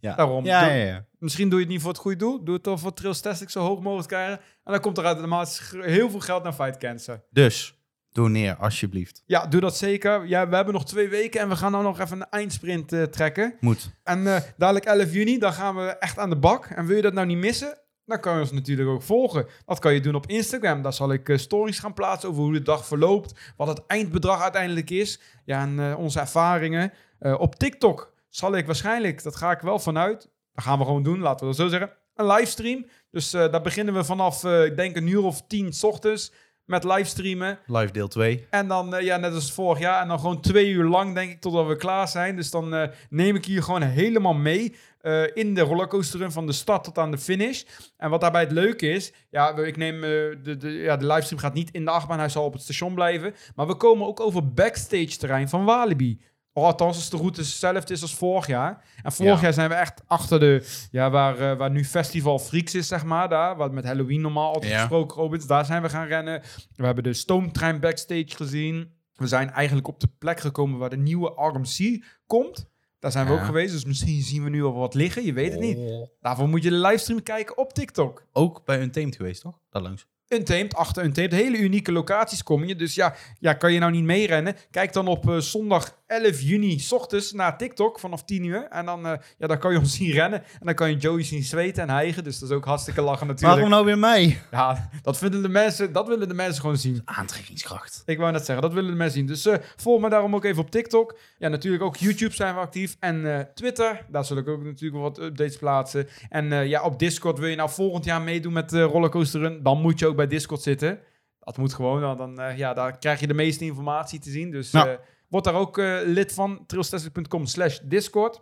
Ja. daarom. Ja, Doe- ja, ja. Misschien doe je het niet voor het goede doel. Doe het dan voor Trails Tastic zo hoog mogelijk krijgen. En dan komt er automatisch heel veel geld naar Fight Cancer. Dus, doneer alsjeblieft. Ja, doe dat zeker. Ja, we hebben nog twee weken en we gaan nou nog even een eindsprint eh, trekken. Moet. En eh, dadelijk 11 juni, dan gaan we echt aan de bak. En wil je dat nou niet missen? Dan kan je ons natuurlijk ook volgen. Dat kan je doen op Instagram. Daar zal ik eh, stories gaan plaatsen over hoe de dag verloopt. Wat het eindbedrag uiteindelijk is. Ja, en eh, onze ervaringen. Eh, op TikTok zal ik waarschijnlijk, dat ga ik wel vanuit. Dat gaan we gewoon doen, laten we dat zo zeggen. Een livestream. Dus daar beginnen we vanaf, ik denk een uur of tien 's ochtends. Met livestreamen. Live deel 2. En dan, ja, net als vorig jaar. En dan gewoon twee uur lang, denk ik, totdat we klaar zijn. Dus dan neem ik hier gewoon helemaal mee. Eh, in de rollercoaster run van de start tot aan de finish. En wat daarbij het leuke is, ja, ik neem eh, de, de, ja, de livestream gaat niet in de achtbaan, hij zal op het station blijven. Maar we komen ook over backstage terrein van Walibi. Of althans, als de route hetzelfde is als vorig jaar. En vorig Ja. jaar zijn we echt achter de, ja, waar, eh, waar nu Festival Freaks is, zeg maar, daar. Wat met Halloween normaal altijd Ja. gesproken Robins, daar zijn we gaan rennen. We hebben de stoomtrein backstage gezien. We zijn eigenlijk op de plek gekomen waar de nieuwe RMC komt. Daar zijn we Ja. ook geweest, dus misschien zien we nu al wat liggen. Je weet het niet. Oh. Daarvoor moet je de livestream kijken op TikTok. Ook bij Untamed geweest, toch? Daar langs. Untamed, achter Untamed. Hele unieke locaties kom je. Dus ja, ja kan je nou niet meerennen? Kijk dan op eh, zondag 11 juni, s ochtends, naar TikTok vanaf 10 uur. En dan, eh, ja, dan kan je ons zien rennen. En dan kan je Joey zien zweten en hijgen. Dus dat is ook hartstikke lachen natuurlijk. Waarom nou weer mij? Ja, dat, vinden de mensen, dat willen de mensen gewoon zien. Aantrekkingskracht. Ik wou net zeggen, dat willen de mensen zien. Dus eh, volg me daarom ook even op TikTok. Ja, natuurlijk ook YouTube zijn we actief. En eh, Twitter, daar zul ik ook natuurlijk wat updates plaatsen. En ja, op Discord wil je nou volgend jaar meedoen met de Rollercoaster Run. Dan moet je ook bij Discord zitten. Dat moet gewoon, dan eh, ja, daar krijg je de meeste informatie te zien. Dus. Eh, word daar ook eh, lid van, trailstesting.com slash Discord.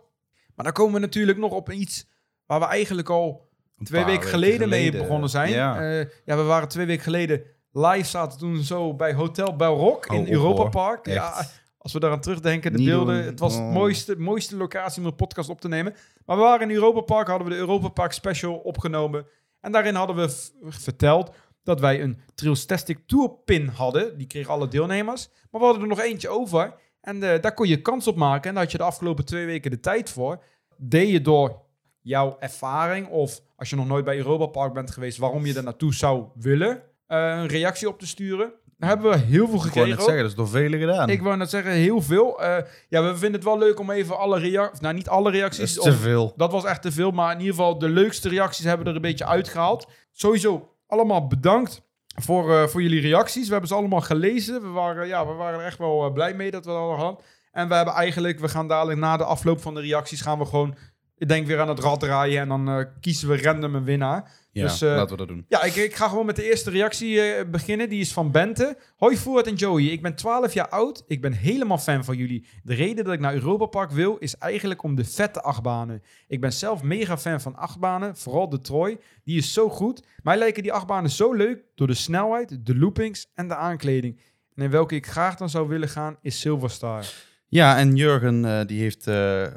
Maar dan komen we natuurlijk nog op iets waar we eigenlijk al Een twee weken geleden, mee begonnen zijn. Ja. Ja. ja, we waren twee weken geleden live, zaten toen zo bij Hotel Belrock Oh, in op, Europa hoor. Park. Ja, als we daaraan terugdenken, de Niet beelden. doen. Het was het Oh. mooiste, mooiste locatie om een podcast op te nemen. Maar we waren in Europa Park, hadden we de Europa Park Special opgenomen. En daarin hadden we verteld dat wij een Trailstastic Tour pin hadden. Die kregen alle deelnemers. Maar we hadden er nog eentje over. En eh, daar kon je kans op maken. En daar had je de afgelopen twee weken de tijd voor. Deed je door jouw ervaring of als je nog nooit bij Europa Park bent geweest, waarom je er naartoe zou willen, eh, een reactie op te sturen. Daar hebben we heel veel Ik wou gekregen. net ook. zeggen, dat is door velen gedaan. Ik wou net zeggen, heel veel. Eh, ja, we vinden het wel leuk om even alle reacties... Nou, niet alle dat reacties. is of- te veel. dat was echt te veel, maar in ieder geval de leukste reacties hebben we er een beetje uitgehaald. Sowieso allemaal bedankt voor, eh, voor jullie reacties. We hebben ze allemaal gelezen. We waren, ja, we waren echt wel eh, blij mee dat we dat hadden. En we hebben eigenlijk, we gaan dadelijk na de afloop van de reacties, gaan we gewoon, ik denk weer aan het rad draaien en dan eh, kiezen we random een winnaar. Ja, Dus, eh, laten we dat doen. Ja, ik, ik ga gewoon met de eerste reactie eh, beginnen. Die is van Bente. Hoi Voert en Joey, ik ben 12 jaar oud. Ik ben helemaal fan van jullie. De reden dat ik naar Europa Park wil, is eigenlijk om de vette achtbanen. Ik ben zelf mega fan van achtbanen, vooral de Troy. Die is zo goed. Mij lijken die achtbanen zo leuk door de snelheid, de loopings en de aankleding. En in welke ik graag dan zou willen gaan, is Silverstar. Ja, en Jurgen eh, die heeft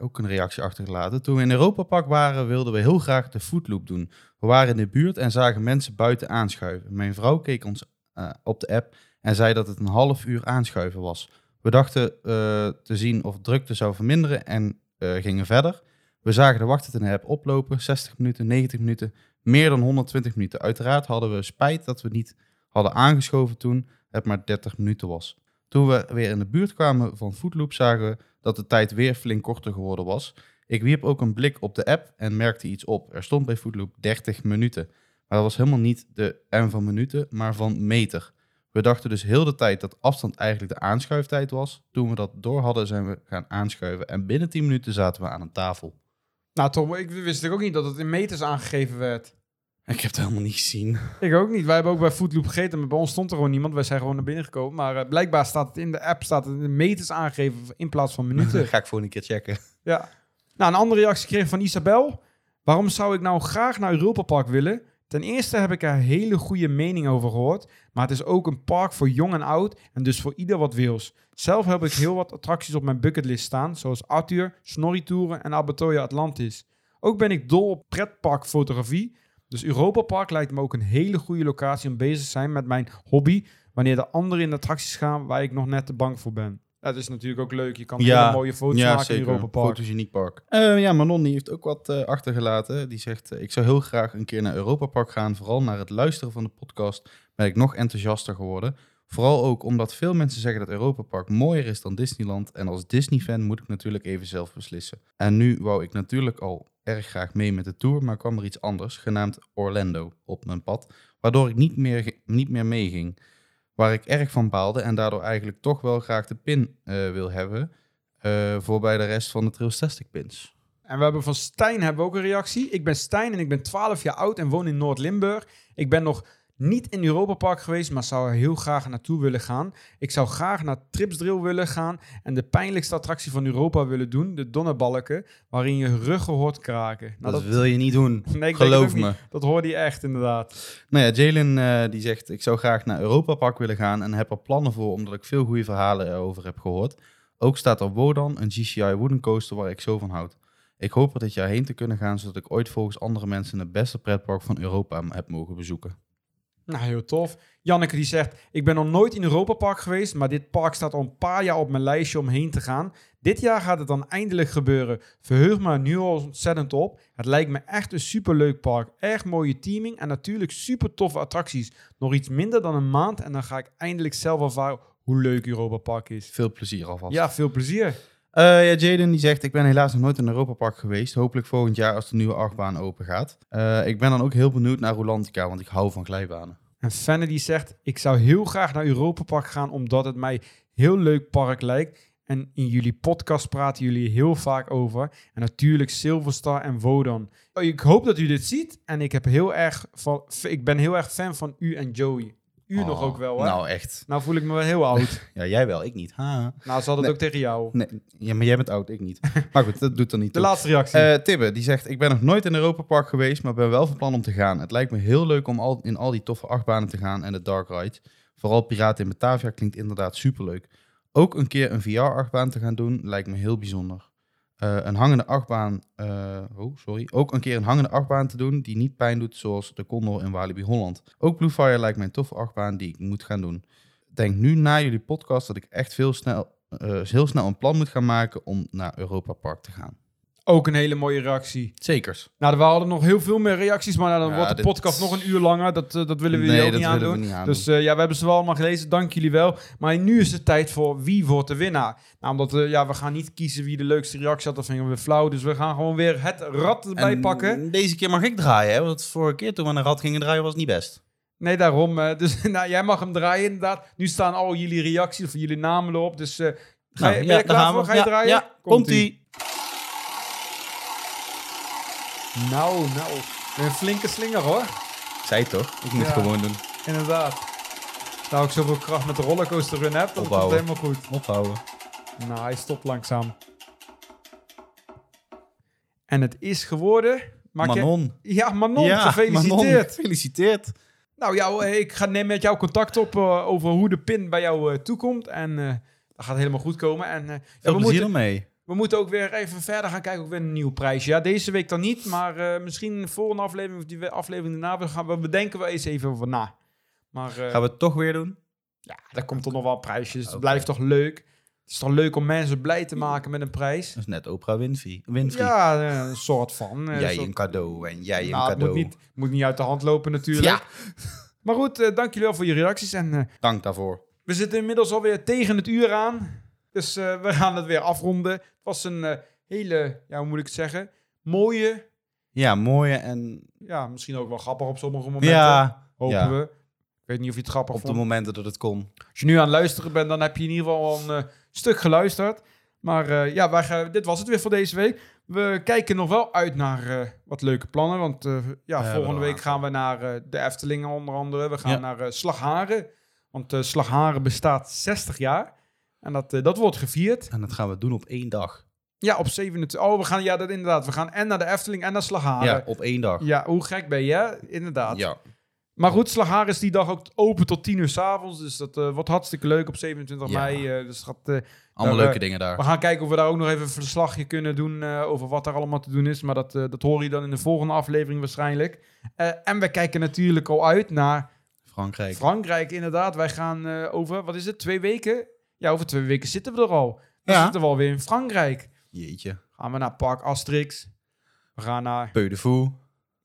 ook een reactie achtergelaten. Toen we in Europa Park waren, wilden we heel graag de footloop doen. We waren in de buurt en zagen mensen buiten aanschuiven. Mijn vrouw keek ons eh, op de app en zei dat het een half uur aanschuiven was. We dachten eh, te zien of drukte zou verminderen en eh, gingen verder. We zagen de wachttijd in de app oplopen, 60 minuten, 90 minuten, meer dan 120 minuten. Uiteraard hadden we spijt dat we niet hadden aangeschoven toen het maar 30 minuten was. Toen we weer in de buurt kwamen van Footloop zagen we dat de tijd weer flink korter geworden was. Ik wierp ook een blik op de app en merkte iets op. Er stond bij Footloop 30 minuten. Maar dat was helemaal niet de M van minuten, maar van meter. We dachten dus heel de tijd dat afstand eigenlijk de aanschuiftijd was. Toen we dat door hadden zijn we gaan aanschuiven en binnen 10 minuten zaten we aan een tafel. Nou Tom, ik wist ook niet dat het in meters aangegeven werd. Ik heb het helemaal niet gezien. Ik ook niet. Wij hebben ook bij Footloop gegeten, maar bij ons stond er gewoon niemand. Wij zijn gewoon naar binnen gekomen. Maar eh, blijkbaar staat het in de app staat het in meters aangegeven in plaats van minuten. ga ik voor een keer checken. Ja. Nou, een andere reactie kreeg van Isabel. Waarom zou ik nou graag naar Europa Park willen? Ten eerste heb ik er hele goede mening over gehoord. Maar het is ook een park voor jong en oud en dus voor ieder wat wils. Zelf heb ik heel wat attracties op mijn bucketlist staan, zoals Arthur, Snorri-touren en Abertoia Atlantis. Ook ben ik dol op pretparkfotografie. Dus Europa Park lijkt me ook een hele goede locatie om bezig te zijn met mijn hobby. Wanneer de anderen in de attracties gaan waar ik nog net te bang voor ben. Dat is natuurlijk ook leuk. Je kan Ja. hele mooie foto's maken in Europa Park. Fotogeniek park. Eh, ja, Manon die heeft ook wat eh, achtergelaten. Die zegt, eh, ik zou heel graag een keer naar Europa Park gaan. Vooral naar het luisteren van de podcast ben ik nog enthousiaster geworden. Vooral ook omdat veel mensen zeggen dat Europa Park mooier is dan Disneyland. En als Disney-fan moet ik natuurlijk even zelf beslissen. En nu wou ik natuurlijk al erg graag mee met de tour, maar kwam er iets anders, genaamd Orlando, op mijn pad. Waardoor ik niet meer, niet meer meeging. Waar ik erg van baalde en daardoor eigenlijk toch wel graag de pin eh, wil hebben eh, voor bij de rest van de Trailstastic pins. En we hebben van Stijn hebben ook een reactie. Ik ben Stijn en ik ben 12 jaar oud en woon in Noord-Limburg. Ik ben nog niet in Europa Park geweest, maar zou er heel graag naartoe willen gaan. Ik zou graag naar Tripsdrill willen gaan en de pijnlijkste attractie van Europa willen doen, de Donnerbalken, waarin je ruggen hoort kraken. Nou, dat, wil je niet doen. Nee, Geloof me. niet. Dat hoorde je echt inderdaad. Nou ja, Jalen eh, die zegt, ik zou graag naar Europa Park willen gaan en heb er plannen voor, omdat ik veel goede verhalen erover heb gehoord. Ook staat er Wodan, een GCI wooden coaster waar ik zo van houd. Ik hoop er dit jaar heen te kunnen gaan, zodat ik ooit volgens andere mensen het beste pretpark van Europa heb mogen bezoeken. Nou, heel tof. Janneke die zegt, ik ben nog nooit in Europa Park geweest, maar dit park staat al een paar jaar op mijn lijstje om heen te gaan. Dit jaar gaat het dan eindelijk gebeuren. Verheug me er nu al ontzettend op. Het lijkt me echt een superleuk park. Erg mooie teaming en natuurlijk super toffe attracties. Nog iets minder dan een maand en dan ga ik eindelijk zelf ervaren hoe leuk Europa Park is. Veel plezier alvast. Ja, veel plezier. Eh, ja, Jaden die zegt, ik ben helaas nog nooit in Europa Park geweest. Hopelijk volgend jaar als de nieuwe achtbaan open gaat. Eh, ik ben dan ook heel benieuwd naar Rolantica, want ik hou van glijbanen. En Fanny die zegt, ik zou heel graag naar Europa Park gaan omdat het mij heel leuk park lijkt. En in jullie podcast praten jullie heel vaak over. En natuurlijk Silverstar en Wodan. Ik hoop dat u dit ziet. En ik, heb heel erg ik ben heel erg fan van u en Joey. U nog Oh, ook wel, hè? Nou. Nou, echt. voel ik me wel heel oud. Ja, jij wel, ik niet. Ha. nou, ze hadden Nee. ook tegen jou. Nee, ja, maar jij bent oud, ik niet. Maar goed, dat doet er niet De toe. laatste reactie. Eh, Tibbe, die zegt, ik ben nog nooit in Europa Park geweest, maar ben wel van plan om te gaan. Het lijkt me heel leuk om al, in al die toffe achtbanen te gaan en de dark rides. Vooral Piraten in Batavia klinkt inderdaad superleuk. Ook een keer een VR-achtbaan te gaan doen lijkt me heel bijzonder. Eh, een hangende achtbaan, eh, oh sorry, ook een keer een hangende achtbaan te doen die niet pijn doet zoals de Condor in Walibi Holland. Ook Blue Fire lijkt me een toffe achtbaan die ik moet gaan doen. Denk nu na jullie podcast dat ik echt veel snel, eh, heel snel een plan moet gaan maken om naar Europa Park te gaan. Ook een hele mooie reactie. Zekers. Nou, we hadden nog heel veel meer reacties, maar nou, dan Ja, wordt de dit- podcast nog een uur langer. Dat, eh, dat willen we jullie ook niet willen aandoen. we niet aandoen. Dus eh, ja, we hebben ze wel allemaal gelezen. Dank jullie wel. Maar nu is het tijd voor wie wordt de winnaar. Nou, omdat eh, ja, we gaan niet kiezen wie de leukste reactie had. Dat vinden we flauw. Dus we gaan gewoon weer het rad erbij En pakken. Deze keer mag ik draaien, hè? Want vorige keer toen we een rad gingen draaien was het niet best. Nee, daarom. dus nou, jij mag hem draaien inderdaad. Nu staan al jullie reacties of jullie namen erop. Dus ga je, ben je klaar voor? Ga je Ja, draaien? Ja, komt-ie. Nou, nou. Een flinke slinger hoor. Zei toch? Ik moet Ja. gewoon doen. Inderdaad. Nou, ik zoveel kracht met de rollercoaster run heb, dan komt het Opbouwen. helemaal goed. Ophouden. Nou, hij stopt langzaam. En het is geworden... Maak je- Manon. Ja, Manon, gefeliciteerd. Manon, gefeliciteerd. Nou, jou, eh, ik ga neem met jou contact op eh, over hoe de pin bij jou eh, toekomt. En eh, dat gaat helemaal goed komen. En eh, ja, Veel we, plezier moeten, ermee. We moeten ook weer even verder gaan kijken. Ook weer een nieuw prijsje. Ja, deze week dan niet. Maar eh, misschien de volgende aflevering of die aflevering daarna. We, gaan, we bedenken wel eens even over na. Maar eh, Gaan we het toch weer doen? ja, daar komt toch nog wel prijsjes. Het Oké. blijft toch leuk. Het is toch leuk om mensen blij te maken met een prijs. Dat is net Oprah Winfrey. Winfrey. Ja, eh, een soort van. jij soort- een cadeau en jij een Nou, het cadeau. moet niet, moet niet uit de hand lopen natuurlijk. Ja, Maar goed, eh, dank jullie wel voor je reacties. En dank daarvoor. we zitten inmiddels alweer tegen het uur aan. Dus eh, we gaan het weer afronden. Het was een eh, hele, ja, hoe moet ik het zeggen? Mooie, Ja, mooie en... ja, misschien ook wel grappig op sommige momenten. Ja, hopen ja. we. Ik weet niet of je het grappig op de vond. momenten dat het kon. Als je nu aan het luisteren bent, dan heb je in ieder geval al een eh, stuk geluisterd. Maar ja, wij dit was het weer voor deze week. We kijken nog wel uit naar wat leuke plannen. Want ja, volgende week gaan we naar de Efteling onder andere. We gaan Ja. naar eh, Slagharen. Want Slagharen bestaat 60 jaar. En dat, eh, dat wordt gevierd. En dat gaan we doen op één dag. Ja, op 27. Oh, we gaan, ja, dat inderdaad. We gaan en naar de Efteling en naar Slagharen. Ja, op één dag. Ja, hoe gek ben je? Inderdaad. Ja. Maar goed, Slagharen is die dag ook open tot 10 uur s'avonds. Dus dat eh, wordt hartstikke leuk op 27 Ja. mei. eh, dus dat, eh, Allemaal leuke dingen daar. we gaan kijken of we daar ook nog even een verslagje kunnen doen over wat er allemaal te doen is. Maar dat, dat hoor je dan in de volgende aflevering waarschijnlijk. En we kijken natuurlijk al uit naar Frankrijk. Frankrijk, inderdaad. Wij gaan over, wat is het, twee weken? Ja, over twee weken zitten we er al. Dan Ja. zitten we alweer in Frankrijk. Jeetje. Gaan we naar Park Asterix. We gaan naar Peu de Fou.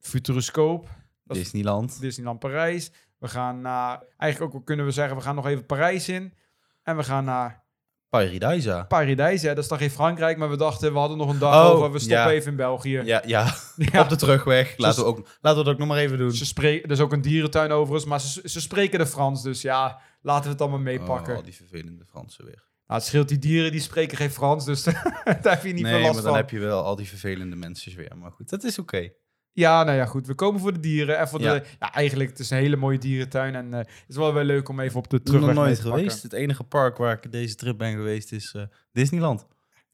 Is Disneyland. Disneyland Parijs. We gaan naar, eigenlijk ook kunnen we zeggen, we gaan nog even Parijs in. En we gaan naar Paradisa. Paradijs. Ja, dat is dan geen Frankrijk, maar we dachten, we hadden nog een dag Oh, over. We stoppen ja. even in België. Ja, ja. Ja. op de terugweg. Laten we, ook, laten we dat ook nog maar even doen. Ze spreken, er is ook een dierentuin overigens, maar ze, ze spreken de Frans. Dus ja, laten we het allemaal meepakken. Oh, al die vervelende Fransen weer. Nou, het scheelt die dieren, die spreken geen Frans, dus daar heb je niet nee, veel last maar dan van. heb je wel al die vervelende mensen weer. Maar goed, dat is oké. Ja, nou ja, goed. We komen voor de dieren en voor Ja. de... Ja, eigenlijk, het is een hele mooie dierentuin en eh, het is wel weer leuk om even op de Ik ben nog terugweg mee nooit te pakken. geweest. Het enige park waar ik deze trip ben geweest is eh, Disneyland.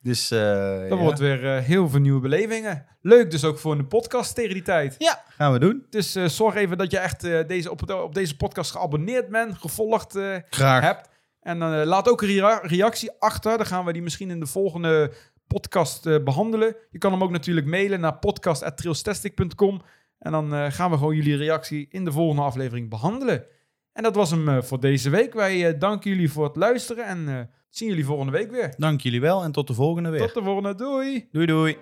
Dus eh Dat ja. wordt weer eh, heel veel nieuwe belevingen. Leuk dus ook voor een podcast tegen die tijd. Ja, gaan we doen. Dus eh, zorg even dat je echt eh, deze, op, op deze podcast geabonneerd bent, gevolgd eh, Graag. hebt. En dan eh, laat ook een rea- reactie achter. Dan gaan we die misschien in de volgende podcast eh, behandelen. Je kan hem ook natuurlijk mailen naar podcast.trailstastic.com. En dan eh, gaan we gewoon jullie reactie in de volgende aflevering behandelen. En dat was hem eh, voor deze week. Wij eh, danken jullie voor het luisteren en eh, zien jullie volgende week weer. Dank jullie wel en tot de volgende weer. Tot de volgende. Doei! Doei doei.